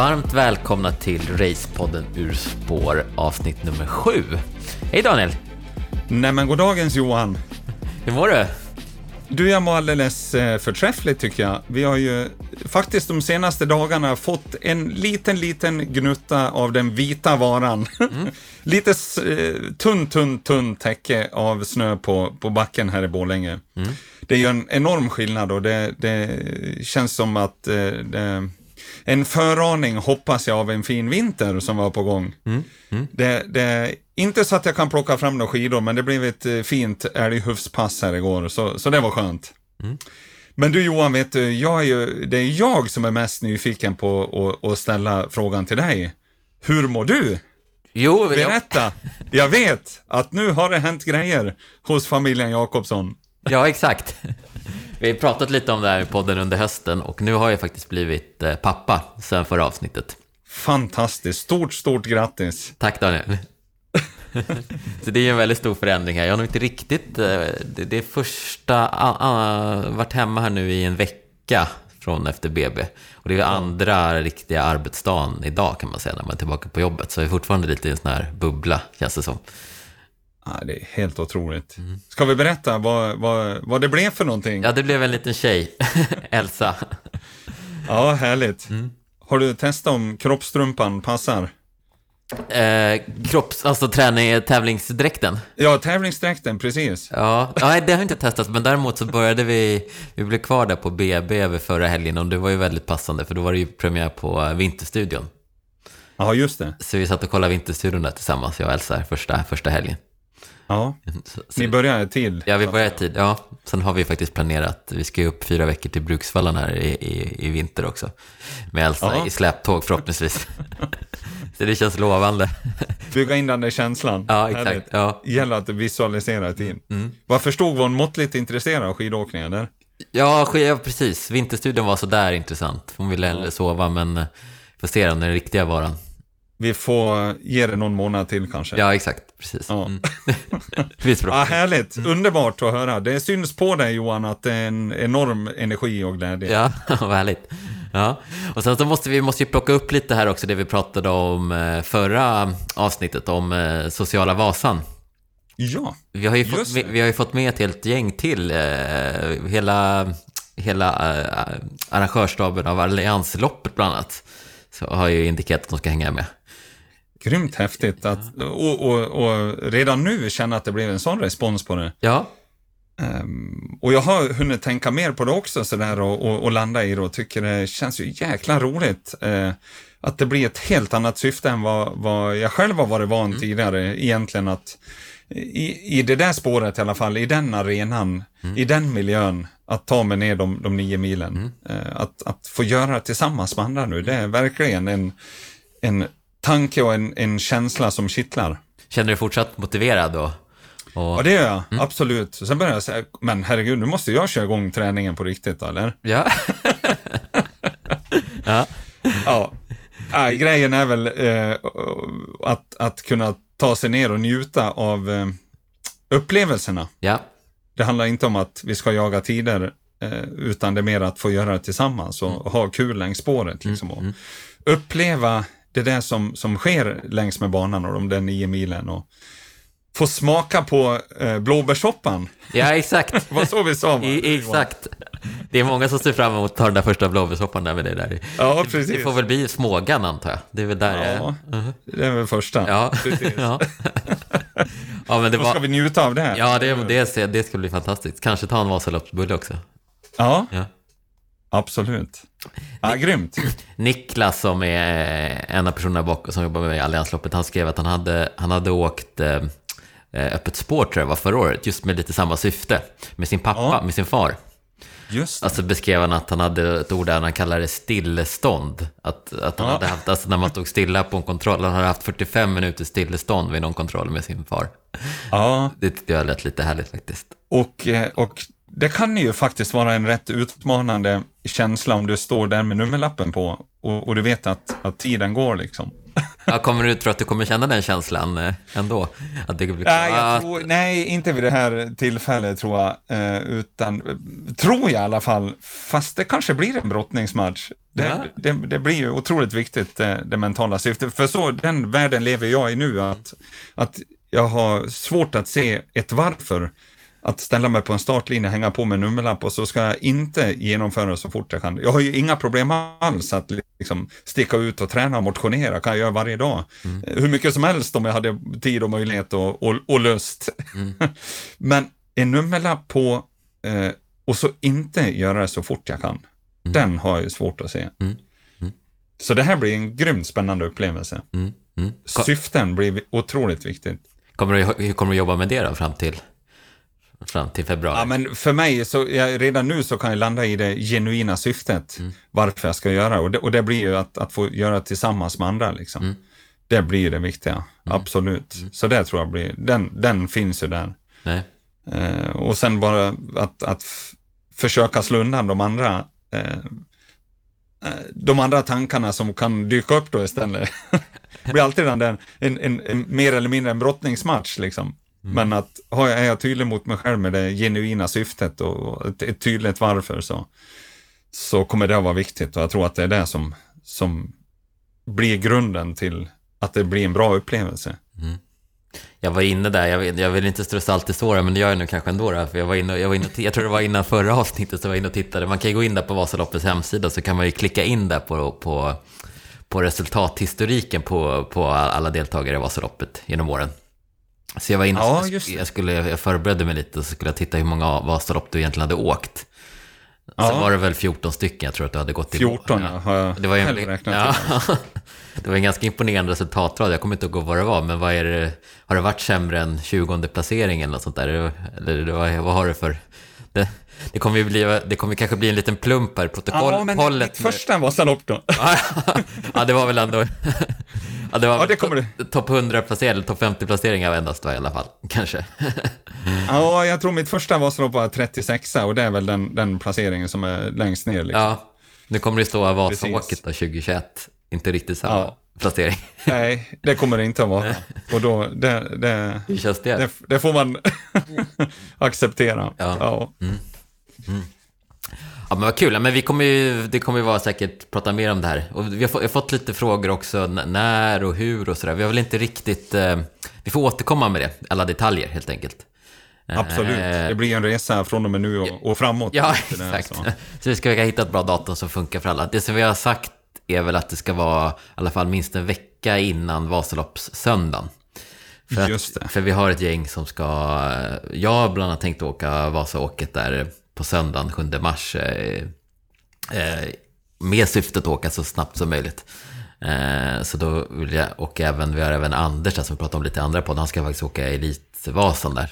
Varmt välkomna till Racepodden Ur spår avsnitt nummer sju. Hej Daniel! Nej men goddagens Johan. Hur mår du? Du, jag mår alldeles eh, förträffligt tycker jag. Vi har ju faktiskt de senaste dagarna fått en liten, liten gnutta av den vita varan. Mm. Lite eh, tunn, tunn, tunn täcke av snö på, på backen här i Borlänge. Mm. Det är ju en enorm skillnad och det, det känns som att eh, det, en föraning, hoppas jag, av en fin vinter som var på gång. Mm. Mm. Det, det, inte så att jag kan plocka fram några skidor, men det blev ett eh, fint älghufspass här igår, så, så det var skönt. Mm. Men du Johan, vet du, jag är ju, det är jag som är mest nyfiken på att, att ställa frågan till dig. Hur mår du? Jo, Berätta! Jag... jag vet att nu har det hänt grejer hos familjen Jakobsson. Ja, exakt. Vi har pratat lite om det här i podden under hösten och nu har jag faktiskt blivit eh, pappa sen förra avsnittet. Fantastiskt. Stort, stort grattis. Tack Daniel. så det är en väldigt stor förändring här. Jag har nog inte riktigt, eh, det är första, varit hemma här nu i en vecka från efter BB. Och det är andra riktiga arbetsdagen idag kan man säga när man är tillbaka på jobbet. Så jag är fortfarande lite i en sån här bubbla, känns det som. Ja, det är helt otroligt. Mm. Ska vi berätta vad, vad, vad det blev för någonting? Ja, det blev en liten tjej, Elsa. ja, härligt. Mm. Har du testat om kroppstrumpan passar? Eh, kropps, alltså träning, tävlingsdräkten? Ja, tävlingsdräkten, precis. Ja, nej, det har jag inte testat, men däremot så började vi, vi blev kvar där på BB över förra helgen och det var ju väldigt passande, för då var det ju premiär på Vinterstudion. Ja, just det. Så vi satt och kollade Vinterstudion där tillsammans, jag och Elsa, första, första helgen. Ja, så, ni börjar i tid. Ja, vi börjar i tid. Ja, sen har vi faktiskt planerat, vi ska ju upp fyra veckor till Bruksvallen här i, i, i vinter också. Med Elsa ja. i släptåg förhoppningsvis. så det känns lovande. Bygga in den där känslan. Ja, exakt. Ja. Gäller att visualisera i tid. Mm. Vad förstod var hon måttligt intresserad av skidåkning, eller? Ja, ja, precis. Vinterstudion var sådär intressant. Hon ville hellre sova, men får se den, den riktiga varan. Vi får ge det någon månad till kanske. Ja, exakt. Precis. Ja. Mm. ja, härligt. Mm. Underbart att höra. Det syns på dig Johan att det är en enorm energi och glädje. Ja, vad härligt. Ja, och sen så måste vi måste ju plocka upp lite här också det vi pratade om eh, förra avsnittet om eh, sociala Vasan. Ja, vi har ju fått, vi, vi, har ju fått med ett helt gäng till. Eh, hela hela arrangörsstaben av Alliansloppet bland annat. Så har ju indikerat att de ska hänga med. Grymt häftigt att, och, och, och, redan nu känna att det blev en sån respons på det. Ja. Um, och jag har hunnit tänka mer på det också sådär och, och, och landa i det och tycker det känns ju jäkla roligt. Uh, att det blir ett helt annat syfte än vad, vad jag själv har varit van mm. tidigare egentligen att i, i det där spåret i alla fall, i den arenan, mm. i den miljön, att ta mig ner de, de nio milen. Mm. Uh, att, att få göra det tillsammans med andra nu, det är verkligen en, en tanke och en, en känsla som kittlar. Känner du dig fortsatt motiverad då? Och... Ja, det gör jag. Mm. Absolut. Sen börjar jag säga, men herregud, nu måste jag köra igång träningen på riktigt, eller? Ja. ja. ja. ja. Grejen är väl eh, att, att kunna ta sig ner och njuta av eh, upplevelserna. Ja. Det handlar inte om att vi ska jaga tider, eh, utan det är mer att få göra det tillsammans och, mm. ha kul längs spåret. Liksom, mm. Mm. uppleva det där som, som sker längs med banan och de där nio milen. Och få smaka på eh, blåbärssoppan. Ja, exakt. det var så vi sa. I, exakt. Det är många som ser fram emot att ta den där första blåbärssoppan där med det där. Ja, precis. Det får väl bli Smågan antar jag. Det är väl där ja, jag är. Uh-huh. Det är väl första. Ja, ja. ja men det var... Då ska vi njuta av det. Ja, det, det, det ska bli fantastiskt. Kanske ta en Vasaloppsbulle också. Ja. ja. Absolut. Ja, grymt. Niklas som är en av personerna bakom som jobbar med i Alliansloppet, han skrev att han hade, han hade åkt eh, öppet spår tror jag var förra året, just med lite samma syfte. Med sin pappa, ja. med sin far. Just Alltså beskrev han att han hade ett ord där han kallade det stillestånd. Att, att han ja. hade haft, alltså när man stod stilla på en kontroll, han hade haft 45 minuter stillestånd vid någon kontroll med sin far. Ja. Det tyckte jag lät lite härligt faktiskt. Och, eh, och det kan ju faktiskt vara en rätt känsla om du står där med nummerlappen på och, och du vet att, att tiden går liksom. Ja, kommer du tro att du kommer känna den känslan eh, ändå? Att det blir nej, tror, nej, inte vid det här tillfället tror jag, eh, utan tror jag i alla fall, fast det kanske blir en brottningsmatch. Det, ja. det, det, blir ju otroligt viktigt, det, eh, det mentala syftet. För så, den världen lever jag i nu, att, att jag har svårt att se ett varför att ställa mig på en startlinje, hänga på med en nummerlapp och så ska jag inte genomföra så fort jag kan. Jag har ju inga problem alls att liksom sticka ut och träna och motionera, kan jag göra varje dag. Mm. Hur mycket som helst om jag hade tid och möjlighet och, och, och lust. Mm. Men en nummerlapp på eh, och så inte göra det så fort jag kan, mm. den har jag svårt att se. Mm. Mm. Så det här blir en grymt spännande upplevelse. Mm. Syften blir otroligt viktigt. Kommer du, hur kommer du jobba med det då fram till? Fram till februari? Ja, men för mig, så jag, redan nu så kan jag landa i det genuina syftet, mm. varför jag ska göra och det. Och det blir ju att, att få göra tillsammans med andra. Liksom. Mm. Det blir det viktiga, mm. absolut. Mm. Så det tror jag blir, den, den finns ju där. Eh, och sen bara att, att försöka slå undan de andra eh, eh, de andra tankarna som kan dyka upp då istället. det blir alltid den där, en, en, en, mer eller mindre en brottningsmatch liksom. Mm. Men att har jag, är jag tydlig mot mig själv med det genuina syftet och ett, ett, tydligt varför så, så kommer det att vara viktigt och jag tror att det är det som, som blir grunden till att det blir en bra upplevelse. Mm. Jag var inne där, jag vill, jag vill inte strö salt i såren, men det gör jag nu kanske ändå. Då, för jag, var inne, jag, var inne, jag tror det var innan förra avsnittet, så jag var inne och tittade. Man kan ju gå in där på Vasaloppets hemsida, så kan man ju klicka in där på, på, på resultathistoriken på, på alla deltagare i Vasaloppet genom åren. Så jag var inne ja, jag, skulle, jag förberedde mig lite och så skulle jag titta hur många Vasalopp du egentligen hade åkt. Ja. Sen var det väl 14 stycken jag tror att du hade gått i 14 ja, har jag det var en, räknat ja, Det var en ganska imponerande resultatrad. Jag kommer inte ihåg vad det var, men vad är det, har det varit sämre än 20 placering eller sånt där? Eller vad, vad har du för... Det, det kommer bli, det kommer kanske bli en liten plump här i protokollet. Ja, men ditt första Vasalopp då? ja, det var väl ändå... Ja, det var ja, det kommer det. topp 100 placering, topp 50 placeringar endast då i alla fall, kanske. ja, jag tror mitt första var 36 och det är väl den, den placeringen som är längst ner. Liksom. Ja, nu kommer det stå Vasaåket då 2021, inte riktigt samma ja. placering. Nej, det kommer det inte att vara. Och då, det, det, det? Det, det får man acceptera. Ja. ja. Mm. Mm. Ja men vad kul, men vi kommer ju, det kommer ju vara säkert prata mer om det här. Och vi har, fått, har fått lite frågor också, när och hur och sådär. Vi har väl inte riktigt, eh, vi får återkomma med det, alla detaljer helt enkelt. Absolut, eh, det blir en resa från och med nu och, och framåt. Ja, exakt. så. så vi ska försöka hitta ett bra datum som funkar för alla. Det som vi har sagt är väl att det ska vara i alla fall minst en vecka innan Vasaloppssöndagen. För, Just det. för vi har ett gäng som ska, jag har bland annat tänkt åka Vasaåket där på söndagen 7 mars eh, eh, med syftet att åka så snabbt som möjligt. Eh, så då vill jag, och även, vi har även Anders där som vi pratade om lite andra på, han ska faktiskt åka Elitvasan där.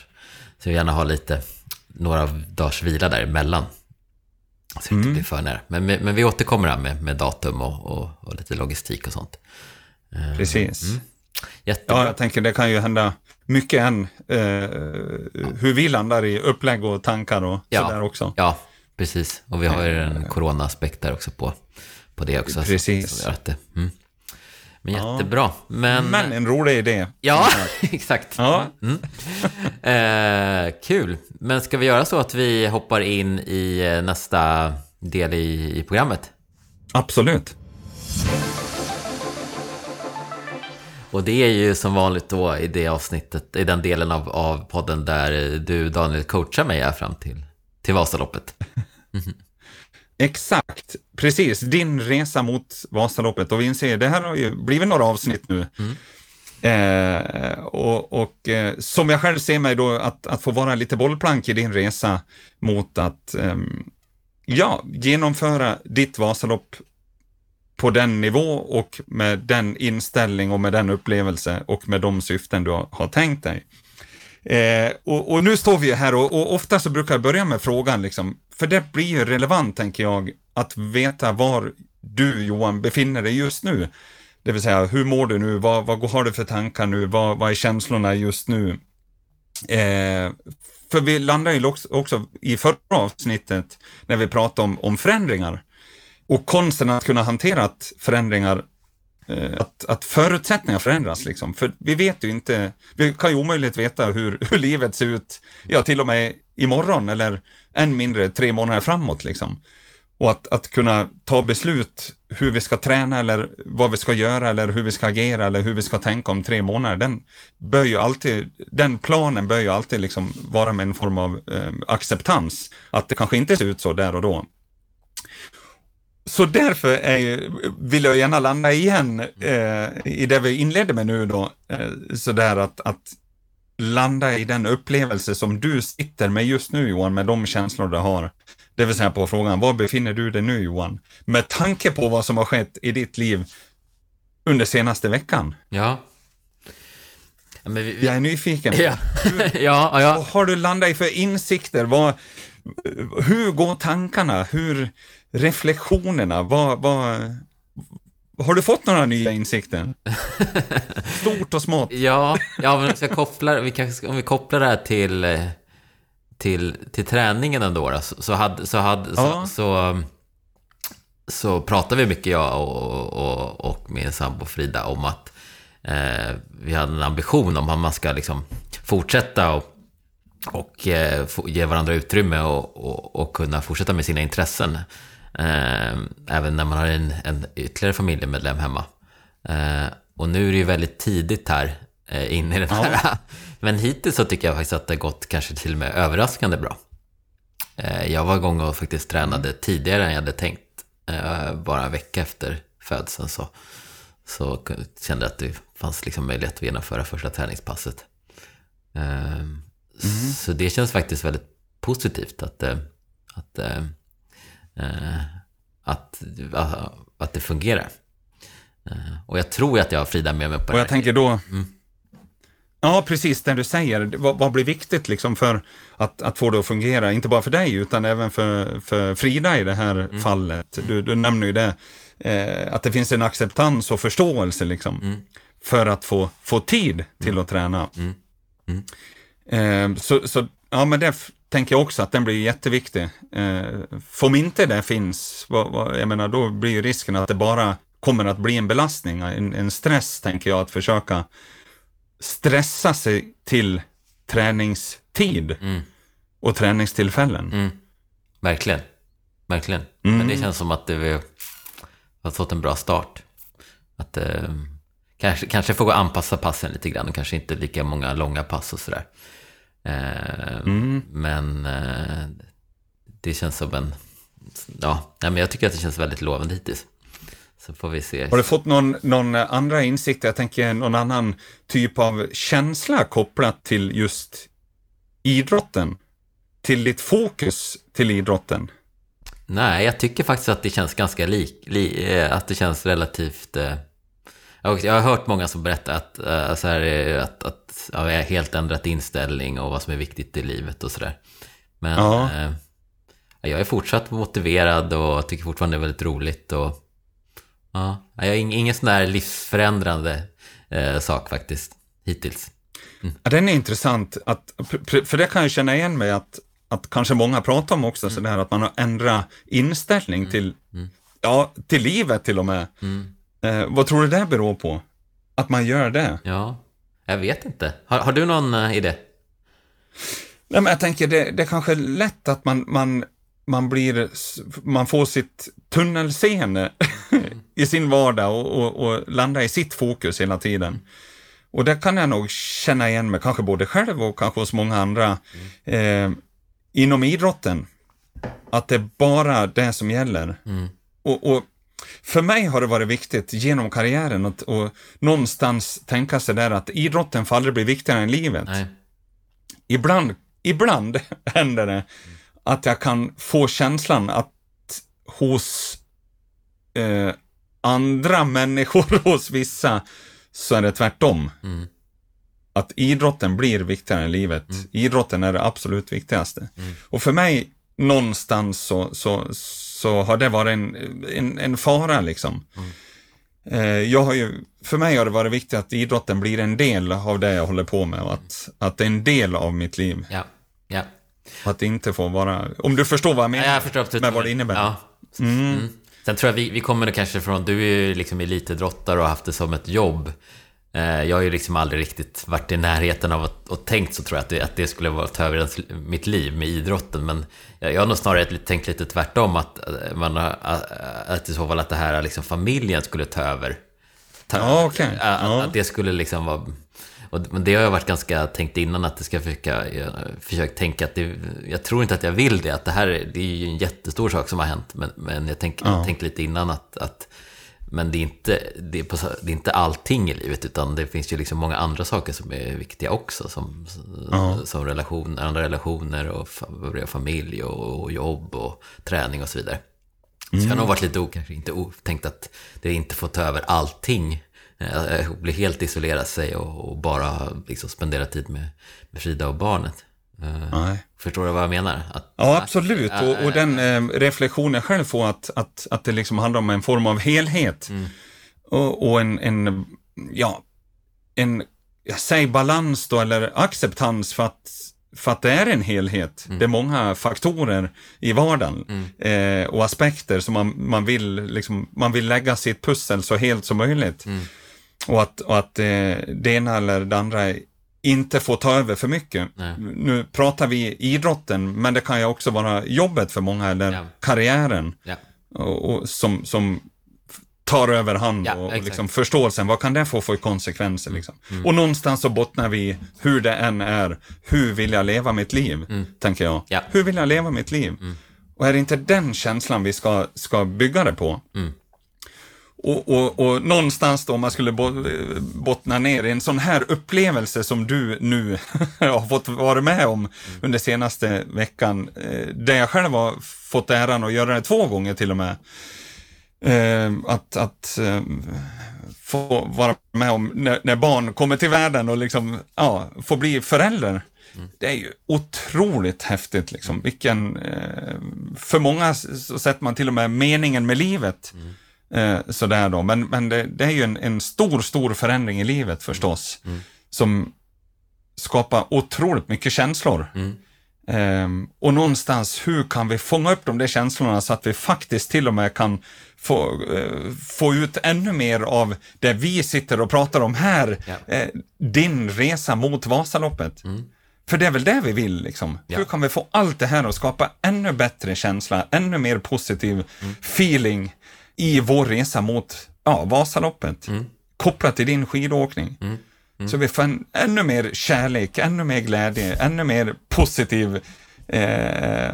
Så jag vill gärna ha lite, några dagars vila däremellan. Så det mm. blir för nära. Men, men vi återkommer här med, med datum och, och, och, lite logistik och sånt. Precis. Mm. Jättebra. Ja, jag tänker det kan ju hända mycket än eh, hur vi landar i upplägg och tankar och ja, sådär också. Ja, precis. Och vi har ju en corona-aspekt där också på, på det också. Precis. Så, det, mm. Men jättebra. Men, Men en rolig idé. Ja, exakt. Ja. Mm. Eh, kul. Men ska vi göra så att vi hoppar in i eh, nästa del i, i programmet? Absolut. Och det är ju som vanligt då i det avsnittet, i den delen av, av podden där du Daniel coachar mig här fram till, till Vasaloppet. Mm. Exakt, precis. Din resa mot Vasaloppet. Och vi inser, det här har ju blivit några avsnitt nu. Mm. Eh, och, och eh, som jag själv ser mig då, att, att få vara lite bollplank i din resa mot att eh, ja, genomföra ditt Vasalopp på den nivå och med den inställning och med den upplevelse och med de syften du har, tänkt dig. Eh, och, och, nu står vi här och, och, ofta så brukar jag börja med frågan, liksom, för det blir ju relevant, tänker jag, att veta var du, Johan, befinner dig just nu. Det vill säga, hur mår du nu? Vad, vad har du för tankar nu? Vad, vad är känslorna just nu? Eh, för vi landar ju också, också i förra avsnittet när vi pratade om, om förändringar och konsten att kunna hantera förändringar eh, att, att förutsättningar förändras. Liksom. För vi vet ju inte, vi kan ju omöjligt veta hur, hur livet ser ut, ja till och med imorgon eller än mindre tre månader framåt. Liksom. Och att, att kunna ta beslut hur vi ska träna eller vad vi ska göra eller hur vi ska agera eller hur vi ska tänka om tre månader, den, bör ju alltid, den planen bör ju alltid liksom vara med en form av eh, acceptans. Att det kanske inte ser ut så där och då. Så därför är, vill jag gärna landa igen eh, i det vi inledde med nu då, eh, sådär att, att landa i den upplevelse som du sitter med just nu Johan, med de känslor du har. Det vill säga på frågan, var befinner du dig nu Johan? Med tanke på vad som har skett i ditt liv under senaste veckan. Ja. ja vi, vi... Jag är nyfiken. Ja. ja, ja. Vad har du landat i för insikter? Vad, hur går tankarna? Hur reflektionerna? Vad, vad, har du fått några nya insikter? Stort och smått. Ja, ja men ska koppla, vi kan, om vi kopplar det här till, till, till träningen ändå då, så, hade, så, hade, ja. så, så, så pratade vi mycket, jag och, och, och min sambo Frida, om att eh, vi hade en ambition om att man ska liksom fortsätta och, och eh, ge varandra utrymme och, och, och kunna fortsätta med sina intressen. Eh, även när man har en, en ytterligare familjemedlem hemma. Eh, och nu är det ju väldigt tidigt här eh, in i den här. Ja. Men hittills så tycker jag faktiskt att det gått kanske till och med överraskande bra. Eh, jag var igång och faktiskt tränade tidigare än jag hade tänkt. Eh, bara en vecka efter födseln så, så kände jag att det fanns liksom möjlighet att genomföra första träningspasset. Mm. Så det känns faktiskt väldigt positivt att, att Eh, att, att det fungerar. Eh, och jag tror att jag har Frida med mig på det Och jag tänker då, mm. Ja, precis det du säger. Vad, vad, blir viktigt liksom för att, att få det att fungera? Inte bara för dig, utan även för, för Frida i det här mm. fallet. Du, du nämner ju det, eh, att det finns en acceptans och förståelse liksom, mm. för att få, få tid till mm. att träna. Mm. Mm. Eh, så, så, ja, men det tänker jag också att den blir jätteviktig. Eh, om inte det finns, vad, vad, jag menar, då blir ju risken att det bara kommer att bli en belastning, en, en stress, tänker jag, att försöka stressa sig till träningstid mm. och träningstillfällen. Mm. Verkligen. Verkligen. Mm. Men det känns som att det, vi har fått en bra start. Att eh, kanske, kanske får gå anpassa passen lite grann och kanske inte lika många långa pass och sådär. Eh, mm. Men eh, det känns som en... Ja, men jag tycker att det känns väldigt lovande hittills. Så får vi se. Har du fått någon, någon andra insikt, jag tänker någon annan typ av känsla kopplat till just idrotten? Till ditt fokus till idrotten? Nej, jag tycker faktiskt att det känns ganska lik, li, eh, att det känns relativt eh, jag har hört många som berättar att, äh, så här, att, att ja, jag har helt ändrat inställning och vad som är viktigt i livet och sådär. Men ja. äh, jag är fortsatt motiverad och tycker fortfarande det är väldigt roligt. Och, ja, jag har ingen sån där livsförändrande äh, sak faktiskt, hittills. Mm. Ja, den är intressant, att, för det kan jag känna igen mig att, att kanske många pratar om också, mm. sådär att man har ändrat inställning mm. till, mm. ja, till livet till och med. Mm. Eh, vad tror du det beror på? Att man gör det? Ja, jag vet inte. Har, har du någon uh, idé? Nej, men jag tänker det, det är kanske lätt att man, man, man blir, man får sitt tunnelseende mm. i sin vardag och, och, och landa i sitt fokus hela tiden. Mm. Och det kan jag nog känna igen mig, kanske både själv och kanske hos många andra mm. eh, inom idrotten. Att det är bara det som gäller. Mm. Och, och för mig har det varit viktigt genom karriären att och någonstans tänka sig där att idrotten får aldrig bli viktigare än livet. Nej. Ibland, ibland händer det att jag kan få känslan att hos eh, andra människor, hos vissa, så är det tvärtom. Mm. Att idrotten blir viktigare än livet. Mm. Idrotten är det absolut viktigaste. Mm. Och för mig, någonstans så, så, så har det varit en, en, en fara liksom. Mm. Jag har ju, för mig har det varit viktigt att idrotten blir en del av det jag håller på med och att, att det är en del av mitt liv. Ja, ja. att det inte får vara, om du förstår vad jag menar ja, jag förstår med vad det innebär. Ja. Mm. Mm. Sen tror jag vi, vi kommer kanske från, du är ju liksom elitidrottare och har haft det som ett jobb. Eh, jag har ju liksom aldrig riktigt varit i närheten av att, och tänkt så tror jag att det, att det skulle vara ta över mitt liv med idrotten. Men jag, har nog snarare tänkt lite tvärtom att, man, att i så fall att det här liksom familjen skulle ta över. Ta, ja, okay. att, ja. att det skulle liksom vara och, men det har jag varit ganska tänkt innan att det ska försöka, försökt tänka att det, jag tror inte att jag vill det. Att det här är, det är ju en jättestor sak som har hänt. Men, men jag tänk, ja. tänkte lite innan att, att men det är, inte, det, är på, det är inte allting i livet, utan det finns ju liksom många andra saker som är viktiga också. Som, ja. som relation, andra relationer och familj och, och, jobb och träning och så vidare. Mm. Så jag har nog varit lite, kanske inte tänkt att det inte får ta över allting eh, bli helt isolera sig och, och bara liksom spendera tid med, med Frida och barnet. Eh, Nej. Förstår du vad jag menar? Att, ja, absolut. Och, och, den eh, reflektionen själv får att, att, att det liksom handlar om en form av helhet. Mm. Och, och, en, en, ja, en, säg balans då, eller acceptans för att, för att det är en helhet. Mm. Det är många faktorer i vardagen mm. eh, och aspekter som man, man, vill, liksom, man vill lägga sitt pussel så helt som möjligt. Mm. Och att, och att eh, det ena eller det andra inte får ta över för mycket. Nej. Nu pratar vi idrotten, men det kan ju också vara jobbet för många, eller ja. karriären. Ja. Och, och, som, som tar över hand ja, och, och liksom förståelsen, vad kan det få för konsekvenser? Liksom? Mm. Och någonstans så bottnar vi, hur det än är, hur vill jag leva mitt liv? Mm. Tänker jag. Ja. Hur vill jag leva mitt liv? Mm. Och är det inte den känslan vi ska, ska bygga det på? Mm. Och, och, och, någonstans då, om man skulle eh, bottna ner i en sån här upplevelse som du nu har fått vara med om under senaste veckan, eh, där jag själv har fått äran att göra det två gånger till och med. Eh, att, att få vara med om när, när, barn kommer till världen och liksom, ja, få bli förälder. Det är ju otroligt häftigt liksom. Vilken, för många så sätter man till och med meningen med livet. Mm Eh, sådär då. Men, men det, det är ju en, en, stor, stor förändring i livet förstås. Mm. Som skapar otroligt mycket känslor. Mm. Um, och någonstans, hur kan vi fånga upp de där känslorna så att vi faktiskt till och med kan få, uh, få ut ännu mer av det vi sitter och pratar om här, ja. uh, din resa mot Vasaloppet. Mm. För det är väl det vi vill, liksom. Ja. Hur kan vi få allt det här att skapa ännu bättre känsla, ännu mer positiv mm. feeling i vår resa mot ja, Vasaloppet, mm. kopplat till din skidåkning. Mm. Mm. Så vi får en, ännu mer kärlek, ännu mer glädje, ännu mer positiv eh,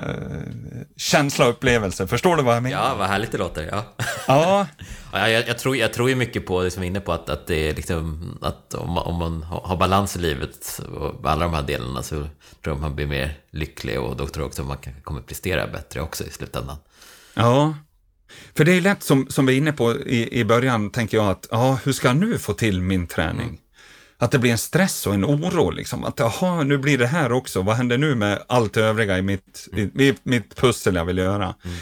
känsla och upplevelse. Förstår du vad jag menar? Ja, vad härligt det låter. Ja. ja. ja jag, jag, tror, jag tror ju mycket på det som är inne på, att, att det är liksom, att om, om man har balans i livet och alla de här delarna så tror jag man blir mer lycklig och då tror jag också att man kan, kommer prestera bättre också i slutändan. Ja. För det är lätt, som, som vi är inne på i, i början, tänker jag att, ja, hur ska jag nu få till min träning? Mm. Att det blir en stress och en oro, liksom. Att, jaha, nu blir det här också. Vad händer nu med allt övriga i mitt, mm. i, mitt pussel jag vill göra? Mm.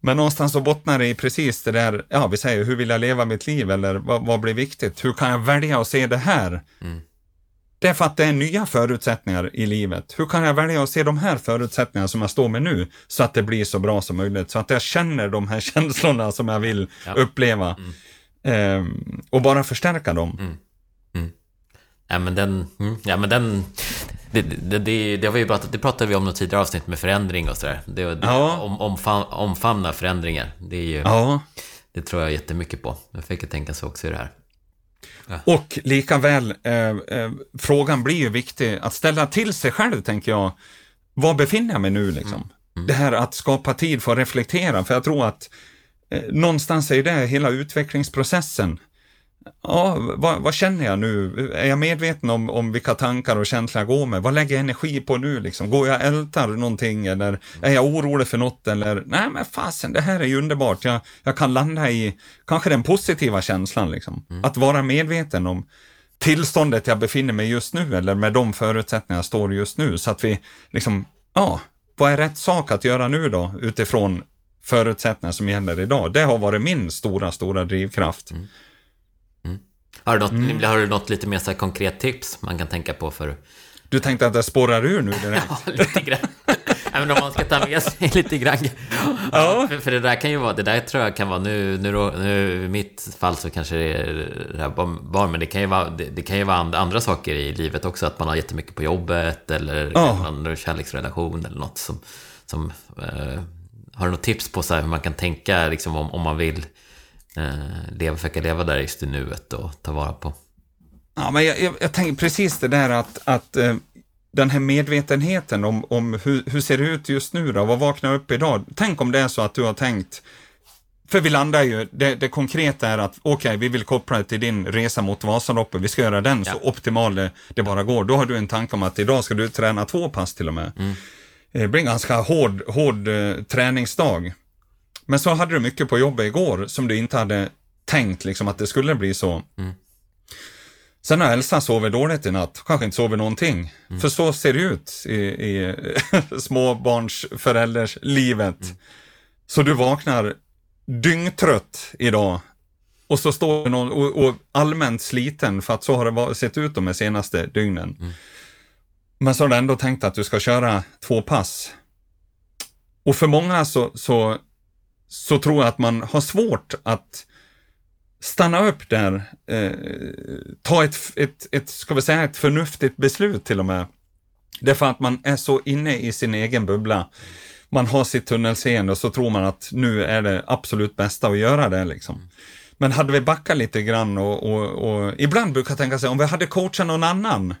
Men någonstans så bottnar det i precis det där, ja, vi säger, hur vill jag leva mitt liv? Eller vad, vad blir viktigt? Hur kan jag välja att se det här? Det är för att det är nya förutsättningar i livet. Hur kan jag välja att se de här förutsättningarna som jag står med nu så att det blir så bra som möjligt? Så att jag känner de här känslorna som jag vill ja. uppleva. Mm. Ehm, och bara förstärka dem. Mm. Mm. Ja men den, mm, ja men den, det, det, det, det, har vi ju pratat, det pratade vi om något tidigare avsnitt med förändring och sådär. Det, det, ja. om, omfam, omfamna förändringar. Det är ju, ja. det tror jag jättemycket på. Jag fick tänka så också i det här. Ja. Och lika väl, eh, eh, frågan blir ju viktig att ställa till sig själv, tänker jag. Var befinner jag mig nu liksom? Mm. Mm. Det här att skapa tid för att reflektera, för jag tror att eh, någonstans är det hela utvecklingsprocessen ja, vad, vad, känner jag nu? Är jag medveten om, om vilka tankar och känslor jag går med? Vad lägger jag energi på nu liksom? Går jag ältar någonting eller är jag orolig för något eller nej men fasen, det här är ju underbart. Jag, jag kan landa i kanske den positiva känslan liksom. Mm. Att vara medveten om tillståndet jag befinner mig just nu eller med de förutsättningar jag står just nu så att vi liksom, ja, vad är rätt sak att göra nu då utifrån förutsättningar som gäller idag? Det har varit min stora, stora drivkraft. Mm. Har du något, mm. har du något lite mer så konkret tips man kan tänka på för... Du tänkte att det spårar ur nu direkt? ja, lite grann. men om man ska ta med sig lite grann. Ja. För, för, det där kan ju vara, det där tror jag kan vara, nu, nu, nu i mitt fall så kanske det är det här barn, men det kan ju vara, det, det, kan ju vara andra saker i livet också, att man har jättemycket på jobbet eller ja. en kärleksrelation eller något som, som eh, har du något tips på så hur man kan tänka liksom, om, om man vill leva, försöka leva där just i nuet och ta vara på? Ja, men jag, jag, jag tänker precis det där att, att eh, den här medvetenheten om, om hur, hur ser det ut just nu då? Vad vaknar upp idag? Tänk om det är så att du har tänkt för vi landar ju, det, det konkreta är att okej, okay, vi vill koppla det till din resa mot Vasaloppet, vi ska göra den ja. så optimal det, det, bara går. Då har du en tanke om att idag ska du träna två pass till och med. Mm. Det blir en ganska hård, hård uh, träningsdag. Men så hade du mycket på jobbet igår som du inte hade tänkt liksom att det skulle bli så. Mm. Sen har Elsa sovit dåligt i natt, kanske inte sovit någonting. Mm. För så ser det ut i, i småbarnsförälders livet. Mm. Så du vaknar dyngtrött idag och så står någon och, och, allmänt sliten för att så har det sett ut de senaste dygnen. Mm. Men så har du ändå tänkt att du ska köra två pass. Och för många så, så, så tror jag att man har svårt att stanna upp där, eh, ta ett, ett, ett, ska vi säga ett förnuftigt beslut till och med. Därför att man är så inne i sin egen bubbla. Man har sitt tunnelseende och så tror man att nu är det absolut bästa att göra det liksom. Men hade vi backat lite grann och, och, och ibland brukar jag tänka sig om vi hade coachat någon annan.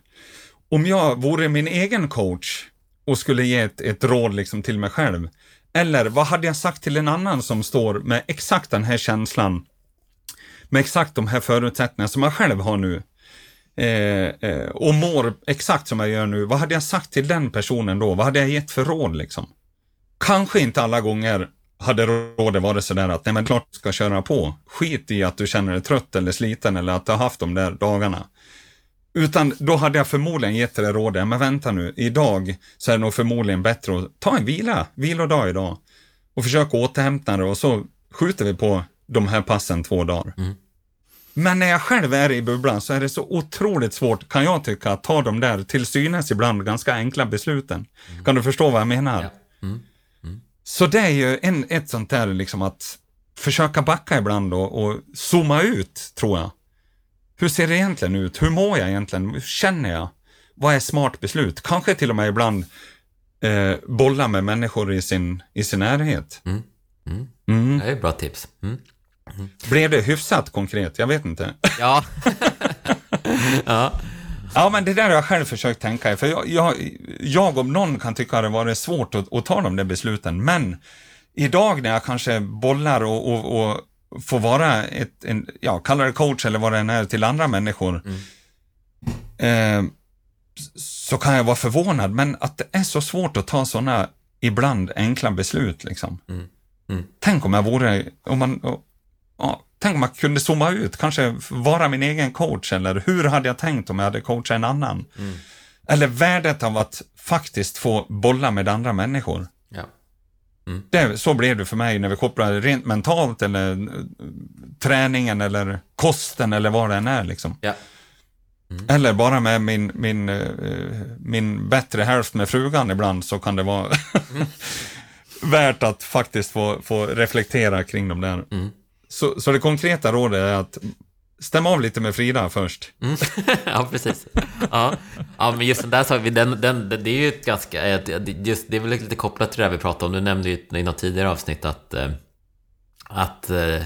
Om jag vore min egen coach och skulle ge ett, ett råd liksom till mig själv. Eller vad hade jag sagt till en annan som står med exakt den här känslan med exakt de här förutsättningarna som jag själv har nu eh, eh, och mår exakt som jag gör nu, vad hade jag sagt till den personen då? Vad hade jag gett för råd liksom? Kanske inte alla gånger hade rådet varit sådär att nej men klart du ska köra på. Skit i att du känner dig trött eller sliten eller att du har haft de där dagarna. Utan då hade jag förmodligen gett dig rådet, men vänta nu, idag så är det nog förmodligen bättre att ta en vila, vilodag idag och försöka återhämta det och så skjuter vi på de här passen två dagar. Mm. Men när jag själv är i bubblan så är det så otroligt svårt, kan jag tycka, att ta de där till synes ibland ganska enkla besluten. Mm. Kan du förstå vad jag menar? Ja. Mm. mm. Så det är ju en, ett sånt där liksom att försöka backa ibland och, och zooma ut, tror jag. Hur ser det egentligen ut? Hur mår jag egentligen? Hur känner jag? Vad är smart beslut? Kanske till och med ibland eh, bolla med människor i sin, i sin närhet. Mm. Mm. mm. Det är ett bra tips. Mm. Mm. Blev det hyfsat konkret? Jag vet inte. Ja. ja. Ja, men det där har jag själv försökt tänka för jag, jag, jag om någon kan tycka att det varit svårt att, att, ta de där besluten, men idag när jag kanske bollar och, och, och får vara ett, en, ja, kalla det coach eller vad det än är till andra människor, mm. eh, så kan jag vara förvånad, men att det är så svårt att ta sådana ibland enkla beslut liksom. Mm. Mm. Tänk om jag vore, om man, ja, tänk om man kunde zooma ut, kanske vara min egen coach eller hur hade jag tänkt om jag hade coachat en annan? Mm. Eller värdet av att faktiskt få bolla med andra människor. Mm. Det, så blev det för mig när vi kopplade rent mentalt eller eh, träningen eller kosten eller vad det än är liksom. Ja. Mm. Eller bara med min, min, uh, min bättre hälft med frugan ibland så kan det vara mm. värt att faktiskt få, få reflektera kring de där. Mm. Så, så det konkreta rådet är att stäm av lite med Frida först. Mm. ja, precis. Ja. ja, men just den där saken, den, den, det är ju ett ganska, just, det är väl lite kopplat till det vi pratade om. Du nämnde ju i något tidigare avsnitt att, eh, att eh,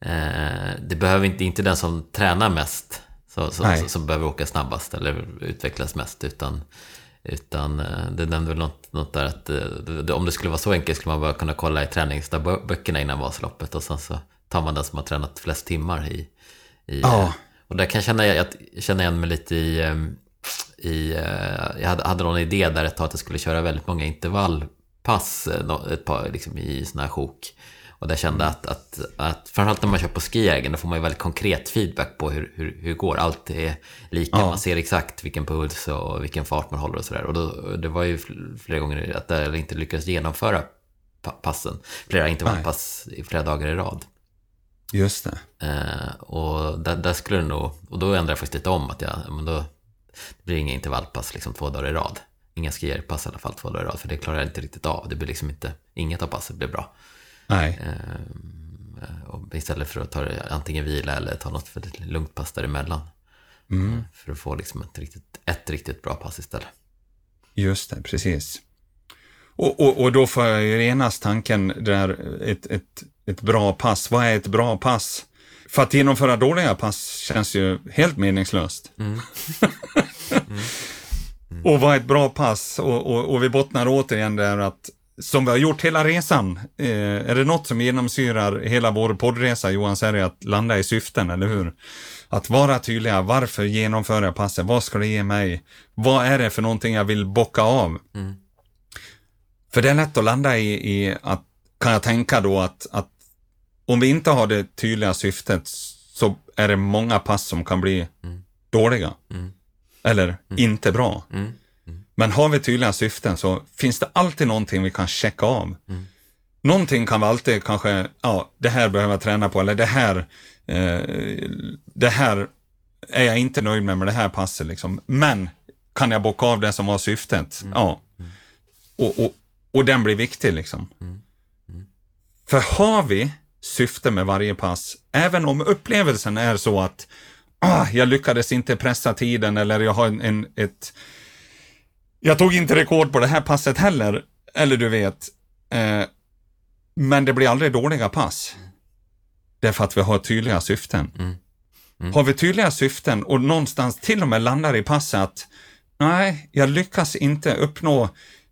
eh, det behöver inte, inte den som tränar mest så, så, som behöver åka snabbast eller utvecklas mest, utan utan det nämnde väl något, något där att om det skulle vara så enkelt skulle man bara kunna kolla i träningsböckerna innan Vasaloppet och sen så tar man den som har tränat flest timmar i... i ja. Och där kan jag känna, jag känna igen mig lite i... Ehm, i eh, jag hade, hade någon idé där ett tag att jag skulle köra väldigt många intervallpass eh, ett par, liksom, i sån här sjok. Och där kände att, att, att framförallt när man kör på skijägen, då får man ju väldigt konkret feedback på hur, hur, hur det går. Allt är lika, ja. man ser exakt vilken puls och vilken fart man håller och sådär. Och då, det var ju flera gånger att jag inte lyckades genomföra passen, flera intervallpass i flera dagar i rad. Just det. Eh, och där, där, skulle det nog, och då ändrade jag faktiskt lite om att jag, men då det blir inga intervallpass liksom två dagar i rad. inga skier-pass i alla fall två dagar i rad, för det klarar jag inte riktigt av. Det blir liksom inte, inget av passet blir bra. Nej. Eh, och istället för att ta det, antingen vila eller ta något för ett lugnt pass däremellan. Mm. Eh, För att få liksom ett riktigt, ett riktigt bra pass istället. Just det, precis. Och, och, och då får jag ju genast tanken där, ett, ett, ett bra pass. Vad är ett bra pass? För att genomföra dåliga pass känns ju helt meningslöst. Och vad är ett bra pass? Och, och, och vi bottnar återigen där att som vi har gjort hela resan, eh, är det något som genomsyrar hela vår poddresa Johan, så är det att landa i syften, eller hur? Att vara tydliga, varför genomför jag passet? Vad ska det ge mig? Vad är det för någonting jag vill bocka av? Mm. För det är lätt att landa i, i att, kan jag tänka då att, att om vi inte har det tydliga syftet så är det många pass som kan bli Mm. dåliga. Mm. Eller inte bra. Mm. Men har vi tydliga syften så finns det alltid någonting vi kan checka av. Mm. Någonting kan vi alltid kanske, ja, det här behöver jag träna på, eller det här, eh, det här är jag inte nöjd med med det här passet liksom. Men kan jag bocka av det som var syftet? Ja. Och, och, och den blir viktig liksom. För har vi syfte med varje pass, även om upplevelsen är så att ah, jag lyckades inte pressa tiden eller jag har en, en, ett jag tog inte rekord på det här passet heller, eller du vet. Eh, men det blir aldrig dåliga pass. Därför att vi har tydliga syften. Mm. Mm. Har vi tydliga syften och någonstans till och med landar i passet att nej, jag lyckas inte uppnå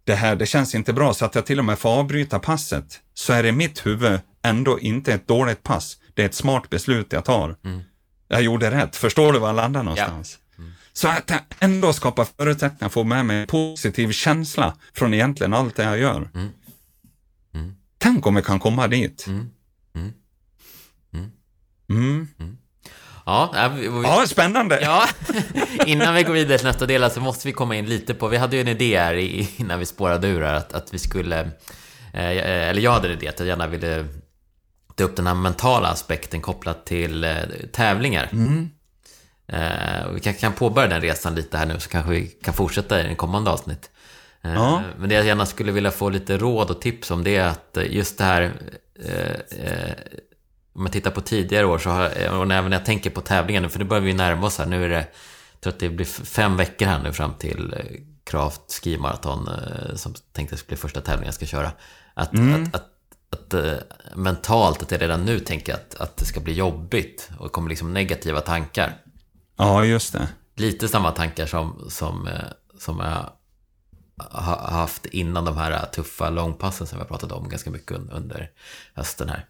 det här, det känns inte bra, så att jag till och med får avbryta passet, så är det mitt huvud ändå inte ett dåligt pass. Det är ett smart beslut jag tar. Mm. Jag gjorde rätt. Förstår du var jag landar någonstans? Så att jag ändå skapar förutsättningar för att få med mig en positiv känsla från egentligen allt det jag gör. Mm. Mm. Tänk om vi kan komma dit. Mm. Mm. Mm. Ja, vi, vi, Ja, spännande. ja, innan vi går vidare till nästa del så måste vi komma in lite på, vi hade ju en idé här innan vi spårade ur här, att, att vi skulle, eh, eller jag hade en idé att jag gärna ville ta upp den här mentala aspekten kopplat till eh, tävlingar. Eh, och vi kanske kan påbörja den resan lite här nu så kanske vi kan fortsätta i den kommande avsnitt. Eh, Ja. Men det jag gärna skulle vilja få lite råd och tips om det är att eh, just det här eh, eh, om jag tittar på tidigare år så har, och även när jag tänker på tävlingen nu, för nu börjar vi närma oss här. Nu är det, jag tror att det blir fem veckor här nu fram till eh, Craft Ski Marathon eh, som tänkte skulle bli första tävlingen jag ska köra. Att, att, att, att eh, mentalt, att jag redan nu tänker att, att det ska bli jobbigt och kommer liksom negativa tankar. Ja, just det. Lite samma tankar som, som, eh, som jag har haft innan de här tuffa långpassen som vi har pratat om ganska mycket un- under hösten här.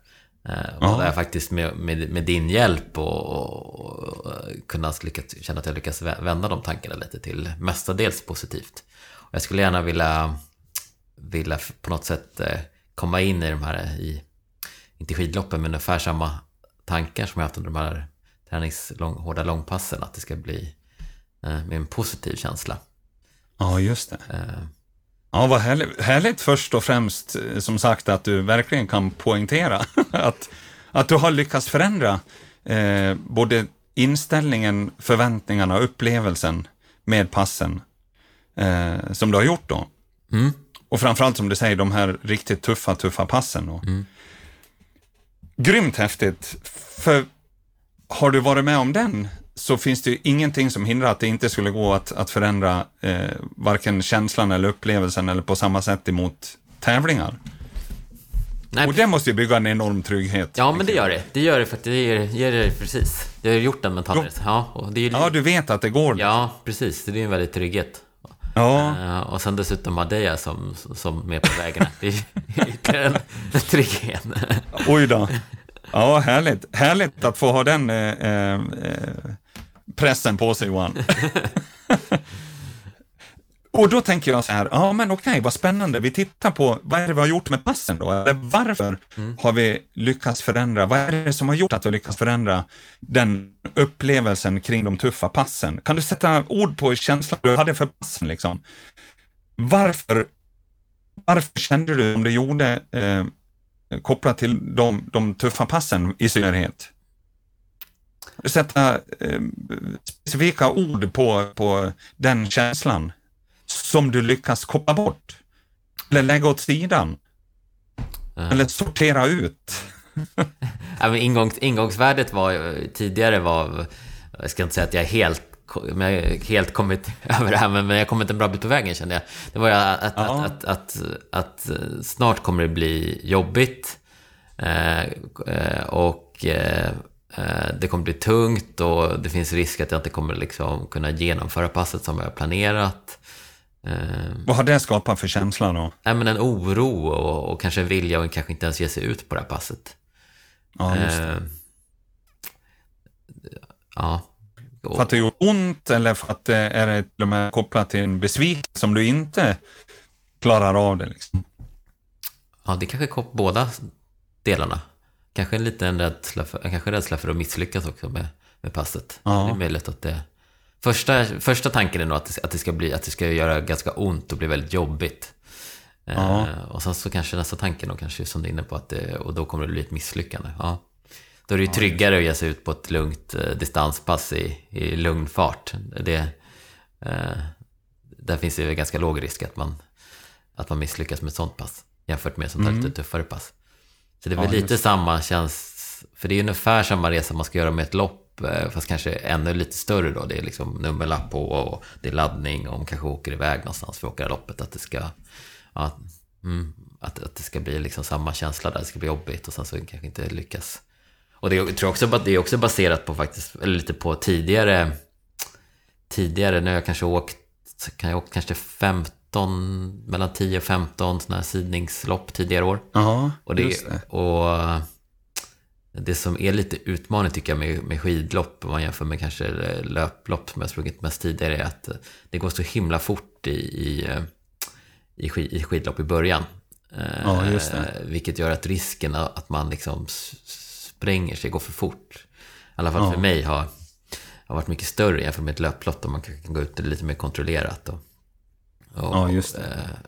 Eh, Och Ja. där jag faktiskt med, med, med din hjälp och, och, och kunnat lyckas, känna att jag lyckas vä- vända de tankarna lite till mestadels positivt. Och jag skulle gärna vilja, vilja på något sätt eh, komma in i de här, i, inte skidloppen, men ungefär samma tankar som jag haft under de här träningslång, hårda långpassen. Att det ska bli eh, med en positiv känsla. Ja, just det. Eh, Ja, vad härligt, härligt först och främst, eh, som sagt, att du verkligen kan poängtera att, att du har lyckats förändra eh, både inställningen, förväntningarna och upplevelsen med passen eh, som du har gjort då. Mm. Och framförallt som du säger, de här riktigt tuffa, tuffa passen. Då. Grymt häftigt, för har du varit med om den så finns det ju ingenting som hindrar att det inte skulle gå att, att förändra eh, varken känslan eller upplevelsen eller på samma sätt emot tävlingar. nej, Och det måste ju bygga en enorm trygghet. Ja, men det gör det. Det gör det faktiskt. Det ger, ger det precis. Jag har gjort den mentala resan. Ja, och det är ju... Ja, du vet att det går. Ja, precis. Det är en väldig trygghet. Ja, Eh, och sen dessutom Madeja som, som med på vägarna. Det är ytterligare en trygghet. oj då. Ja, härligt. Härligt att få ha den eh, eh, pressen på sig, Johan. Och då tänker jag så här, ja men okej, vad spännande. Vi tittar på, vad är det vi har gjort med passen då? Eller varför har vi lyckats förändra? Vad är det som har gjort att vi lyckats förändra den upplevelsen kring de tuffa passen? Kan du sätta ord på känslan du hade för passen liksom? Varför, varför kände du som du gjorde eh, kopplat till de, de tuffa passen i synnerhet? Sätta eh, specifika ord på, på den känslan. som du lyckas koppla bort? Eller lägga åt sidan? Eller sortera ut? ja, ingångs, ingångsvärdet var tidigare var, jag ska inte säga att jag helt men jag helt kommit över det här, men jag kommit en bra bit på vägen kände jag. Det var ju att, att, ja. att, att, att, snart kommer det bli jobbigt. Eh, och eh, det kommer bli tungt och det finns risk att jag inte kommer liksom kunna genomföra passet som jag har planerat. Vad har det skapat för känsla då? Nej, men en oro och, och kanske en vilja och kanske inte ens ge sig ut på det här passet. Ja, just det. Ja, för att det gjort ont eller för att det är till och med kopplat till en besvikelse som du inte klarar av det? Liksom? Ja, det kanske är båda delarna. Kanske en liten rädsla för, kanske rädsla för att misslyckas också med, med passet. Ja. Det är möjligt att det... Första, första tanken är nog att det, att det, ska bli, att det ska göra ganska ont och bli väldigt jobbigt. Ja. Eh, och sen så kanske nästa tanke då kanske som du är inne på att det, och då kommer det bli ett misslyckande. Ja. Då är det ju tryggare att ge sig ut på ett lugnt eh, distanspass i, i lugn fart. Det, eh, där finns det ju ganska låg risk att man, att man misslyckas med ett sånt pass jämfört med ett sånt här mm. lite tuffare pass. Så det är väl ja, lite samma känns, för det är ungefär samma resa man ska göra med ett lopp, eh, fast kanske ännu lite större då. Det är liksom nummerlapp på och det är laddning och man kanske åker iväg någonstans för att åka loppet. Att det ska, ja, mm, att, att det ska bli liksom samma känsla där, det ska bli jobbigt och sen så kanske inte lyckas och det jag tror också det är också baserat på faktiskt, eller lite på tidigare, tidigare när jag kanske åkt, kan jag åkt kanske 15, mellan 10 och 15 sådana här sidningslopp tidigare år. Ja, och det, det. Och det som är lite utmaning tycker jag med, med skidlopp, om man jämför med kanske löplopp som jag sprungit mest tidigare, är att det går så himla fort i, i, i, skid, i skidlopp i början. Ja, just det. Eh, vilket gör att risken att man liksom spränger sig, går för fort. I alla fall ja. för mig har, har varit mycket större jämfört med ett löplopp där man kan gå ut lite mer kontrollerat. Och, och, ja, just det.